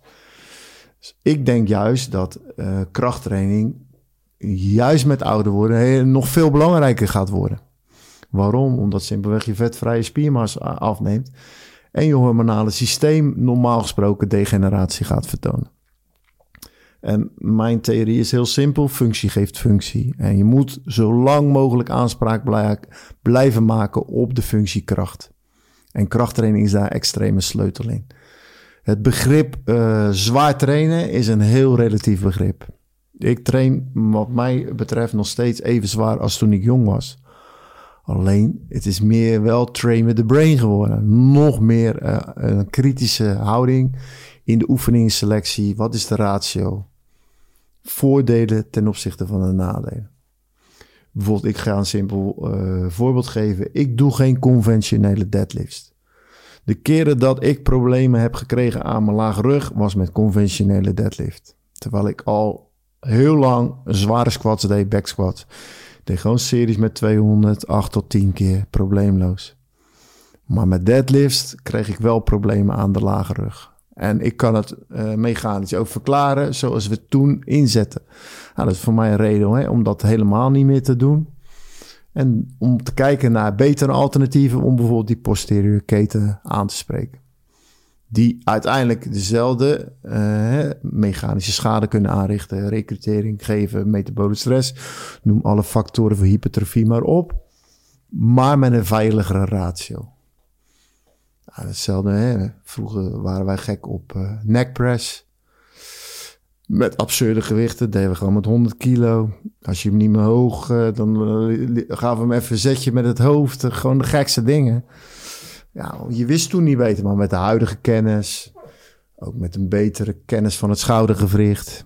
Dus ik denk juist dat uh, krachttraining juist met ouder worden nog veel belangrijker gaat worden. Waarom? Omdat simpelweg je vetvrije spiermassa afneemt en je hormonale systeem normaal gesproken degeneratie gaat vertonen. En mijn theorie is heel simpel: functie geeft functie. En je moet zo lang mogelijk aanspraak blijven maken op de functiekracht. En krachttraining is daar extreme sleutel in. Het begrip uh, zwaar trainen is een heel relatief begrip. Ik train, wat mij betreft, nog steeds even zwaar als toen ik jong was. Alleen, het is meer wel train with the brain geworden. Nog meer uh, een kritische houding in de oefeningsselectie. Wat is de ratio? Voordelen ten opzichte van de nadelen. Bijvoorbeeld, ik ga een simpel uh, voorbeeld geven. Ik doe geen conventionele deadlifts. De keren dat ik problemen heb gekregen aan mijn lage rug was met conventionele deadlift. Terwijl ik al heel lang zware squats deed, back squats. Deed gewoon series met 200, 8 tot 10 keer, probleemloos. Maar met deadlifts kreeg ik wel problemen aan de lage rug. En ik kan het uh, mechanisch ook verklaren zoals we toen inzetten. Nou, dat is voor mij een reden hè, om dat helemaal niet meer te doen. En om te kijken naar betere alternatieven om bijvoorbeeld die posteriore keten aan te spreken. Die uiteindelijk dezelfde uh, mechanische schade kunnen aanrichten, recrutering geven, metabole stress. Noem alle factoren voor hypertrofie maar op. Maar met een veiligere ratio. Hetzelfde, hè? vroeger waren wij gek op uh, neckpress met absurde gewichten. Deden we gewoon met 100 kilo. Als je hem niet meer hoog, uh, dan gaven we hem even een zetje met het hoofd. Gewoon de gekste dingen. Ja, je wist toen niet beter, maar met de huidige kennis, ook met een betere kennis van het schoudergewricht,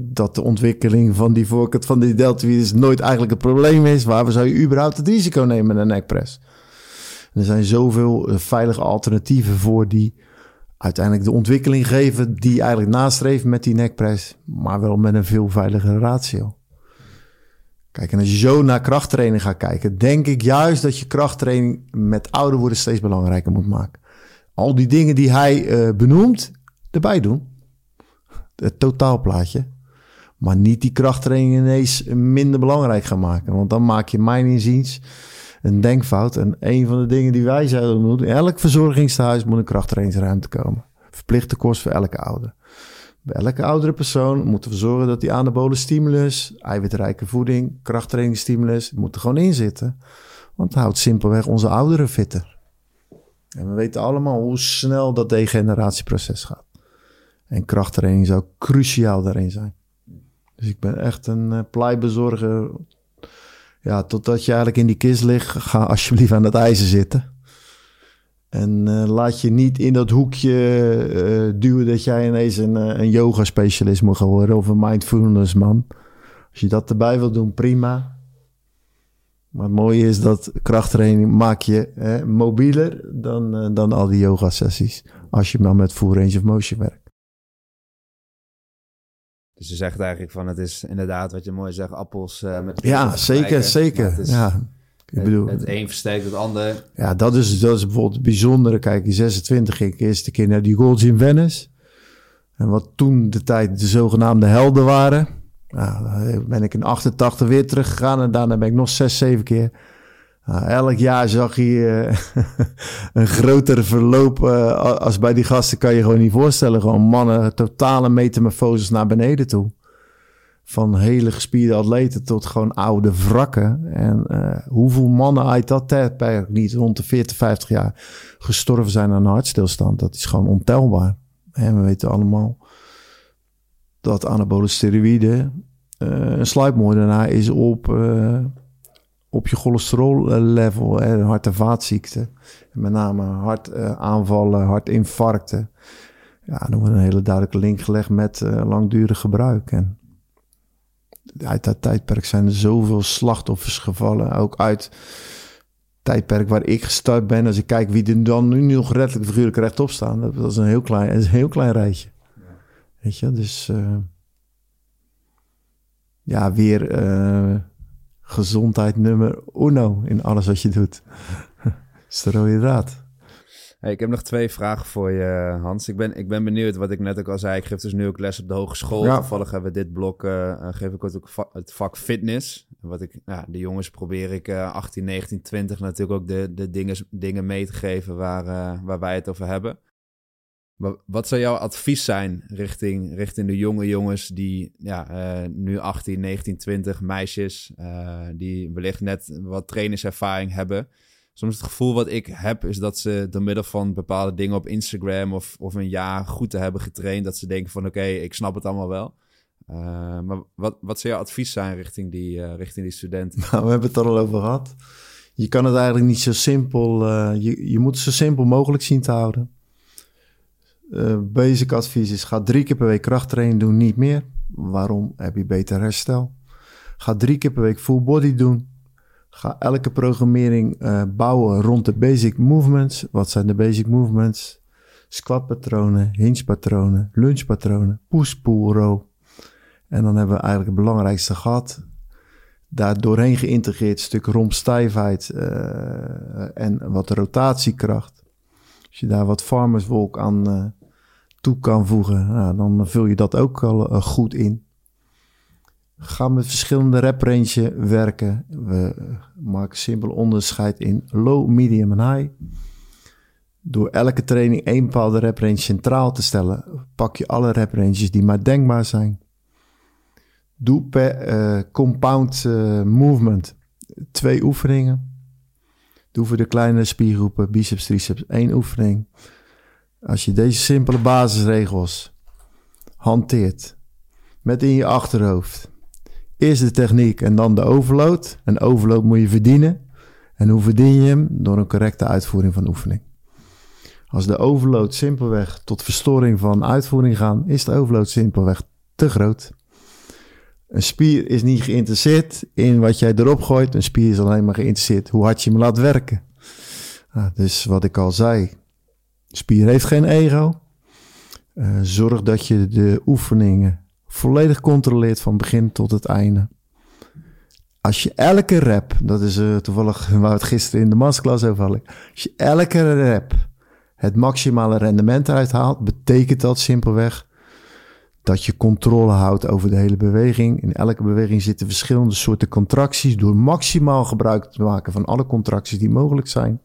dat de ontwikkeling van die voorkant van die deltoïdes nooit eigenlijk het probleem is. Waar zou je überhaupt het risico nemen met een nekpress? er zijn zoveel veilige alternatieven voor die uiteindelijk de ontwikkeling geven die eigenlijk nastreeft met die nekprijs, maar wel met een veel veiligere ratio. Kijk, en als je zo naar krachttraining gaat kijken, denk ik juist dat je krachttraining met ouder worden steeds belangrijker moet maken. Al die dingen die hij uh, benoemt, erbij doen. Het totaalplaatje. Maar niet die krachttraining ineens minder belangrijk gaan maken. Want dan maak je mijn inziens een denkfout. En een van de dingen die wij zouden doen, elk verzorgingstehuis moet een krachttrainingsruimte komen. Verplichte kost voor elke ouder. Bij elke oudere persoon moeten we zorgen dat die anabole stimulus, eiwitrijke voeding, krachttrainingsstimulus, moet er gewoon in zitten. Want het houdt simpelweg onze ouderen fitter. En we weten allemaal hoe snel dat degeneratieproces gaat. En krachttraining zou cruciaal daarin zijn. Dus ik ben echt een uh, pleibezorger ja, totdat je eigenlijk in die kist ligt, ga alsjeblieft aan het ijzer zitten. En uh, laat je niet in dat hoekje uh, duwen dat jij ineens een, uh, een yoga-specialist moet gaan worden of een mindfulness man. Als je dat erbij wil doen, prima. Maar het mooie is dat krachttraining maak je hè, mobieler dan, dan al die yoga-sessies. Als je maar met full range of motion werkt. Dus je zegt eigenlijk van het is inderdaad wat je mooi zegt, appels met... Ja, zeker, zeker. ja. Ik bedoel, het, een versterkt het ander. Ja, dat is, dat is bijvoorbeeld het bijzondere. Kijk, in 26 ging ik eerst een keer naar die Golds in Venice. En wat toen de tijd de zogenaamde helden waren. Nou, ben ik in 88 weer teruggegaan en daarna ben ik nog zes, zeven keer nou, elk jaar zag je uh, een groter verloop uh, als bij die gasten kan je gewoon niet voorstellen. Gewoon mannen, totale metamorfoses naar beneden toe. Van hele gespierde atleten tot gewoon oude wrakken. En uh, hoeveel mannen uit dat tijdperk niet rond de 40, 50 jaar gestorven zijn aan hartstilstand. Dat is gewoon ontelbaar. En we weten allemaal dat anabole steroïden een sluipmoordenaar is op op je cholesterol level, hè, hart- en vaatziekten. Met name hartaanvallen, hartinfarcten. Ja, dan wordt een hele duidelijke link gelegd met uh, langdurig gebruik. En uit dat tijdperk zijn er zoveel slachtoffers gevallen. Ook uit tijdperk waar ik gestart ben. Als ik kijk wie er dan nu nog redelijk figuurlijk rechtop staan. Dat is een heel klein, een heel klein rijtje. Weet je, dus... Uh, ja, weer... Uh, gezondheid nummer uno in alles wat je doet. is de rode draad. Hey, ik heb nog twee vragen voor je, Hans. Ik ben, ik ben benieuwd, wat ik net ook al zei. Ik geef dus nu ook les op de hogeschool. Ja. Toevallig hebben we dit blok, uh, geef ik ook het vak fitness. Wat ik, nou, de jongens probeer ik uh, 18, 19, 20 natuurlijk ook de, de dingen, dingen mee te geven waar, uh, waar wij het over hebben. Wat zou jouw advies zijn richting, richting de jonge jongens die ja, uh, nu 18, 19, 20, meisjes, uh, die wellicht net wat trainingservaring hebben? Soms het gevoel wat ik heb is dat ze door middel van bepaalde dingen op Instagram of, of een jaar goed te hebben getraind, dat ze denken van oké, ik snap het allemaal wel. Uh, maar wat, wat zou jouw advies zijn richting die, richting die studenten? Nou, we hebben het er al over gehad. Je kan het eigenlijk niet zo simpel, je, je moet het zo simpel mogelijk zien te houden. Uh, basic advies is: ga drie keer per week krachttraining doen, niet meer. Waarom? Heb je beter herstel. Ga drie keer per week full body doen. Ga elke programmering uh, bouwen rond de basic movements. Wat zijn de basic movements? Squat patronen, hinge patronen, lunge patronen, push pull row. En dan hebben we eigenlijk het belangrijkste gehad. Daar doorheen geïntegreerd stuk rompstijfheid uh, en wat rotatiekracht. Als je daar wat farmers walk aan uh, toe kan voegen, nou, dan vul je dat ook al goed in. Ga met verschillende rep range werken. We maken simpel onderscheid in low, medium en high. Door elke training één bepaalde rep range centraal te stellen, pak je alle rep ranges die maar denkbaar zijn. Doe per uh, compound uh, movement twee oefeningen. Doe voor de kleine spiergroepen, biceps, triceps, één oefening. Als je deze simpele basisregels hanteert, met in je achterhoofd. Eerst de techniek en dan de overload. En overload moet je verdienen. En hoe verdien je hem? Door een correcte uitvoering van oefening. Als de overload simpelweg tot verstoring van uitvoering gaan, is de overload simpelweg te groot. Een spier is niet geïnteresseerd in wat jij erop gooit. Een spier is alleen maar geïnteresseerd hoe hard je hem laat werken. Nou, dus wat ik al zei, spier heeft geen ego. Uh, zorg dat je de oefeningen volledig controleert van begin tot het einde. Als je elke rep, dat is uh, toevallig waar we het gisteren in de masterclass over hadden. Als je elke rep het maximale rendement eruit haalt, betekent dat simpelweg dat je controle houdt over de hele beweging. In elke beweging zitten verschillende soorten contracties. Door maximaal gebruik te maken van alle contracties die mogelijk zijn.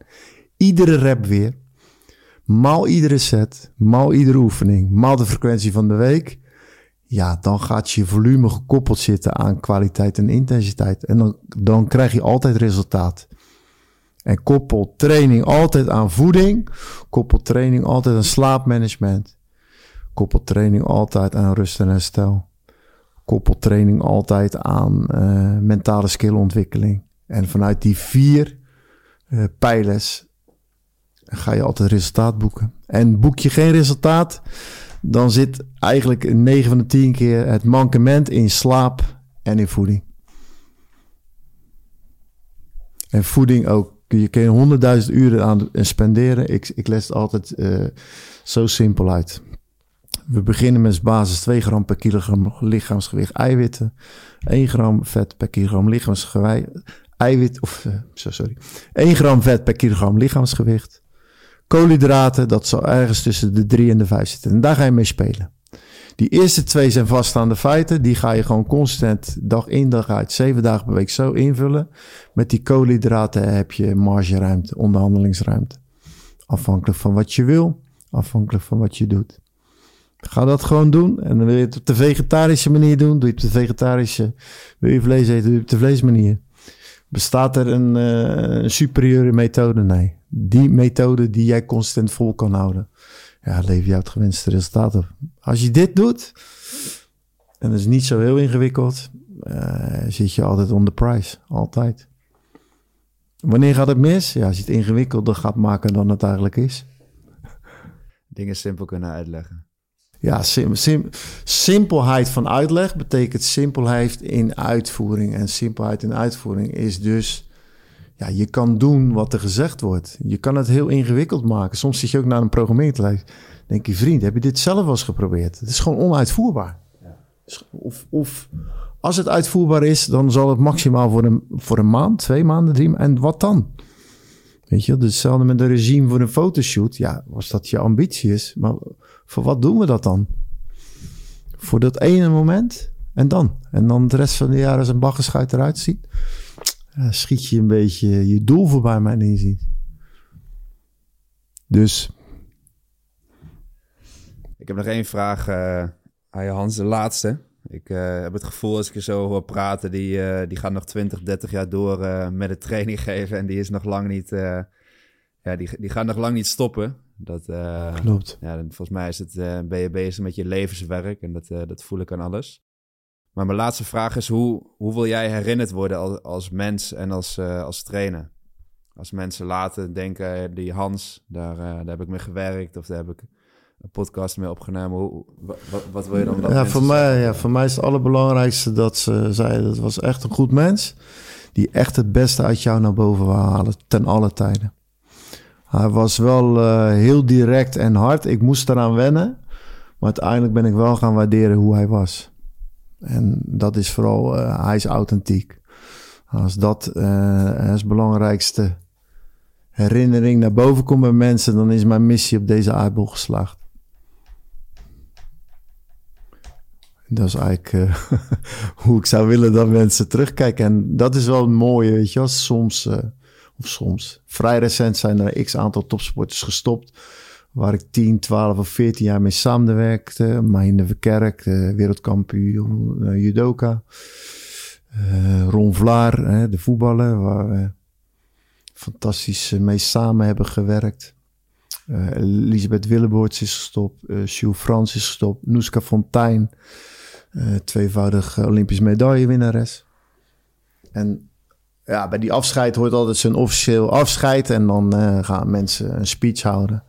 Iedere rep weer. Maal iedere set. Maal iedere oefening. Maal de frequentie van de week. Ja, dan gaat je volume gekoppeld zitten aan kwaliteit en intensiteit. En dan, dan krijg je altijd resultaat. En koppel training altijd aan voeding. Koppel training altijd aan slaapmanagement. Koppel training altijd aan rust en herstel. Koppel training altijd aan uh, mentale skillontwikkeling. En vanuit die vier uh, pijlers ga je altijd resultaat boeken. En boek je geen resultaat, dan zit eigenlijk 9 van de 10 keer het mankement in slaap en in voeding. En voeding ook. Je kan honderdduizend uren aan spenderen. Ik, ik les het altijd uh, zo simpel uit. We beginnen met basis 2 gram per kilogram lichaamsgewicht eiwitten. 1 gram vet per kilogram lichaamsgewicht. Eiwit, of sorry. 1 gram vet per kilogram lichaamsgewicht. Koolhydraten, dat zal ergens tussen de 3 en de 5 zitten. En daar ga je mee spelen. Die eerste twee zijn vaststaande feiten. Die ga je gewoon constant dag in dag uit, zeven dagen per week zo invullen. Met die koolhydraten heb je margeruimte, onderhandelingsruimte. Afhankelijk van wat je wil, afhankelijk van wat je doet. Ga dat gewoon doen. En dan wil je het op de vegetarische manier doen. Doe je het op de vegetarische. Wil je vlees eten, doe je het op de vleesmanier. Bestaat er een, uh, een superieure methode? Nee. Die methode die jij constant vol kan houden. Ja, lever je het gewenste resultaat op. Als je dit doet, en dat is niet zo heel ingewikkeld, uh, zit je altijd on the price. Altijd. Wanneer gaat het mis? Ja, als je het ingewikkelder gaat maken dan het eigenlijk is. Dingen simpel kunnen uitleggen. Ja, sim, sim, simpelheid van uitleg betekent simpelheid in uitvoering. En simpelheid in uitvoering is dus, ja, je kan doen wat er gezegd wordt. Je kan het heel ingewikkeld maken. Soms zit je ook naar een programmeerlijst. Denk je, vriend, heb je dit zelf wel eens geprobeerd? Het is gewoon onuitvoerbaar. Ja. Of, of als het uitvoerbaar is, dan zal het maximaal voor een, voor een maand, twee maanden, drie maanden. En wat dan? Weet je, dus hetzelfde met een regime voor een fotoshoot. Ja, was dat je ambitie is. Maar voor wat doen we dat dan? Voor dat ene moment en dan. En dan de rest van de jaren als een baggerschuit eruit ziet. Ja, schiet je een beetje je doel voorbij, mijn inziens. Dus. Ik heb nog één vraag uh, aan je Hans, de laatste. Ik uh, heb het gevoel als ik je zo hoor praten, die, uh, die gaat nog 20, 30 jaar door met het training geven. En die is nog lang niet, ja, die, die gaat nog lang niet stoppen. Dat, Klopt. Ja, volgens mij is het, ben je bezig met je levenswerk en dat, dat voel ik aan alles. Maar mijn laatste vraag is, hoe, hoe wil jij herinnerd worden als, als mens en als, als trainer? Als mensen later denken, die Hans, daar, daar heb ik mee gewerkt of daar heb ik een podcast mee opgenomen. Hoe, wat, wat wil je dan? Ja, voor mij, ja, voor mij is het allerbelangrijkste dat ze zeiden, dat was echt een goed mens. Die echt het beste uit jou naar boven wil halen, ten alle tijden. Hij was wel uh, heel direct en hard. Ik moest eraan wennen. Maar uiteindelijk ben ik wel gaan waarderen hoe hij was. En dat is vooral, uh, hij is authentiek. Als dat uh, het belangrijkste herinnering naar boven komt bij mensen, dan is mijn missie op deze aardbol geslaagd. Dat is eigenlijk uh, hoe ik zou willen dat mensen terugkijken. En dat is wel het mooie, weet je wel. Soms, of soms, vrij recent zijn er x aantal topsporters gestopt. Waar ik 10, 12 of 14 jaar mee samenwerkte. Marine Verkerk, de wereldkampioen uh, judoka. Ron Vlaar, de voetballer, waar we fantastisch mee samen hebben gewerkt. Elisabeth Willeboorts is gestopt. Jules Frans is gestopt. Noeska Fontijn. Uh, tweevoudig Olympisch medaillewinnares. En ja, bij die afscheid hoort altijd zo'n officieel afscheid. En dan uh, gaan mensen een speech houden.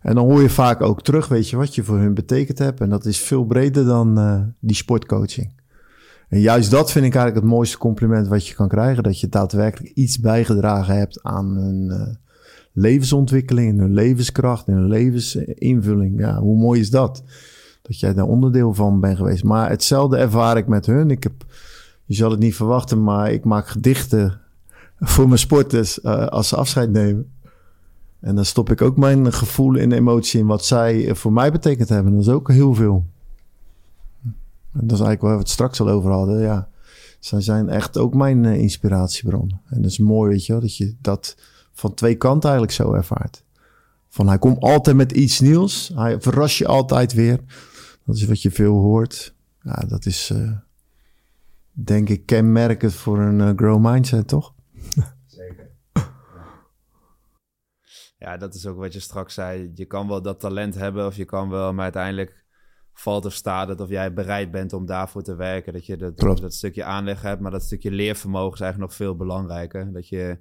En dan hoor je vaak ook terug, weet je, wat je voor hun betekend hebt. En dat is veel breder dan uh, die sportcoaching. En juist dat vind ik eigenlijk het mooiste compliment wat je kan krijgen. Dat je daadwerkelijk iets bijgedragen hebt aan hun levensontwikkeling, hun levenskracht, hun levensinvulling. Ja, hoe mooi is dat? dat jij daar onderdeel van bent geweest. Maar hetzelfde ervaar ik met hun. Ik heb, je zal het niet verwachten, maar ik maak gedichten voor mijn sporters uh, als ze afscheid nemen. En dan stop ik ook mijn gevoel en emotie in wat zij voor mij betekend hebben. Dat is ook heel veel. En dat is eigenlijk waar we het straks al over hadden. Ja, zij zijn echt ook mijn uh, inspiratiebron. En dat is mooi, weet je wel, dat je dat van twee kanten eigenlijk zo ervaart. Van hij komt altijd met iets nieuws. Hij verrast je altijd weer. Dat is wat je veel hoort. Ja, dat is uh, denk ik kenmerkend voor een grow mindset, toch? Ja. dat is ook wat je straks zei. Je kan wel dat talent hebben of je kan wel, maar uiteindelijk valt of staat het of jij bereid bent om daarvoor te werken. Dat je dat, dat stukje aanleg hebt, maar dat stukje leervermogen is eigenlijk nog veel belangrijker. Dat je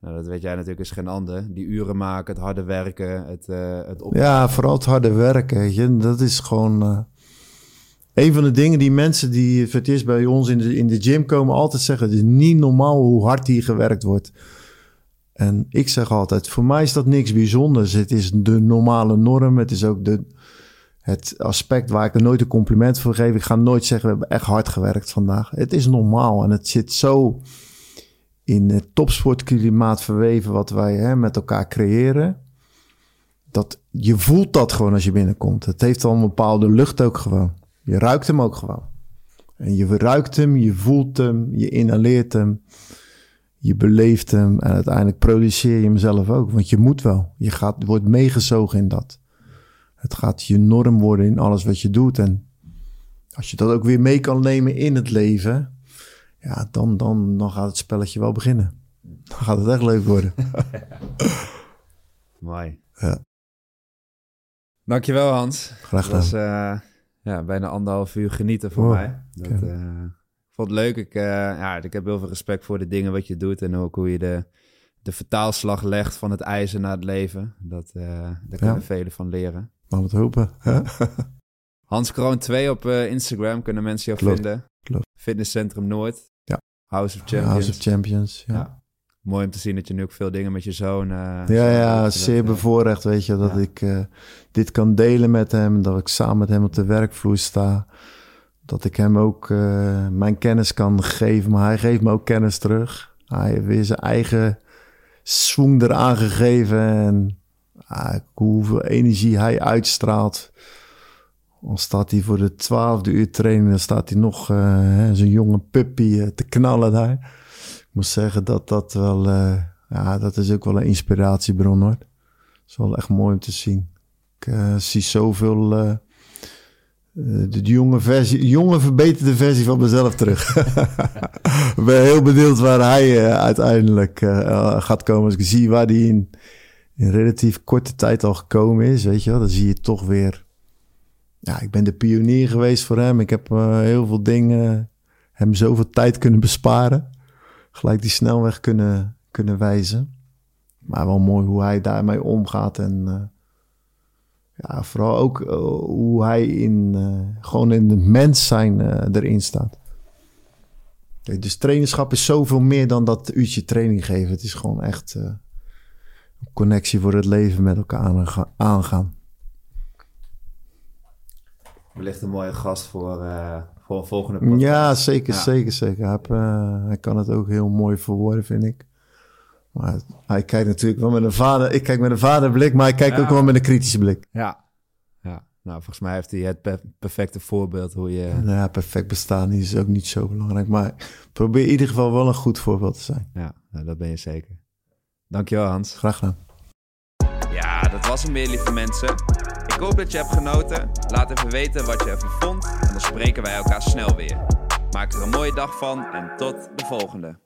nou, dat weet jij natuurlijk is geen ander. Die uren maken, het harde werken, het, uh, het op... Ja, vooral het harde werken. Je, dat is gewoon... Uh, een van de dingen die mensen die voor het eerst bij ons in de, in de gym komen... altijd zeggen, het is niet normaal hoe hard hier gewerkt wordt. En ik zeg altijd, voor mij is dat niks bijzonders. Het is de normale norm. Het is ook de, het aspect waar ik er nooit een compliment voor geef. Ik ga nooit zeggen, we hebben echt hard gewerkt vandaag. Het is normaal en het zit zo in het topsportklimaat verweven wat wij hè, met elkaar creëren. Dat je voelt dat gewoon als je binnenkomt. Het heeft al een bepaalde lucht ook gewoon. Je ruikt hem ook gewoon. En je ruikt hem, je voelt hem, je inhaleert hem, je beleeft hem en uiteindelijk produceer je hem zelf ook. Want je moet wel. Je gaat, wordt meegezogen in dat. Het gaat je norm worden in alles wat je doet. En als je dat ook weer mee kan nemen in het leven, ja, dan, dan, dan gaat het spelletje wel beginnen. Dan gaat het echt leuk worden. Mooi. Ja. Dankjewel Hans. Graag gedaan. Dat was uh, ja, bijna anderhalf uur genieten voor mij. Dat, uh, ik vond het leuk. Ik, uh, ja, ik heb heel veel respect voor de dingen wat je doet en ook hoe je de, de vertaalslag legt van het ijzer naar het leven. Dat, daar kunnen ja. velen van leren. We het hopen. Hans Kroon 2 op Instagram kunnen mensen jou Klopt. vinden. Klopt. Fitnesscentrum Noord. House of Champions. House of Champions, ja. Mooi om te zien dat je nu ook veel dingen met je zoon... Ja, ja, zeer bevoorrecht, weet je, dat ik dit kan delen met hem. Dat ik samen met hem op de werkvloer sta. Dat ik hem ook uh, mijn kennis kan geven, maar hij geeft me ook kennis terug. Hij heeft weer zijn eigen swing eraan gegeven. En hoeveel energie hij uitstraalt. Dan staat hij voor de twaalfde uur training, dan staat hij nog uh, jonge puppy uh, te knallen daar. Ik moet zeggen dat dat wel, ja, dat is ook wel een inspiratiebron hoor. Dat is wel echt mooi om te zien. Ik zie zoveel, de jonge versie, jonge verbeterde versie van mezelf terug. ik ben heel benieuwd waar hij uiteindelijk gaat komen. Als ik zie waar hij in, in relatief korte tijd al gekomen is, weet je wel, dan zie je toch weer ja, ik ben de pionier geweest voor hem. Ik heb heel veel dingen, hem zoveel tijd kunnen besparen. Gelijk die snelweg kunnen, kunnen wijzen. Maar wel mooi hoe hij daarmee omgaat. En ja, vooral ook uh, hoe hij in, gewoon in het mens zijn erin staat. dus trainerschap is zoveel meer dan dat uurtje training geven. Het is gewoon echt een connectie voor het leven met elkaar aangaan wellicht een mooie gast voor, voor een volgende podcast. Ja, zeker, zeker, zeker. Hij, hij, kan het ook heel mooi verwoorden, vind ik. Maar hij kijkt natuurlijk wel met een vader... Ik kijk met een vaderblik, maar hij kijkt ook wel met een kritische blik. Ja, ja. Nou, volgens mij heeft hij het perfecte voorbeeld hoe je... Nou ja, perfect bestaan is ook niet zo belangrijk. Maar probeer in ieder geval wel een goed voorbeeld te zijn. Ja, nou, dat ben je zeker. Dankjewel Hans. Graag gedaan. Ja, dat was hem weer lieve mensen. Ik hoop dat je hebt genoten. Laat even weten wat je ervan vond. En dan spreken wij elkaar snel weer. Maak er een mooie dag van en tot de volgende.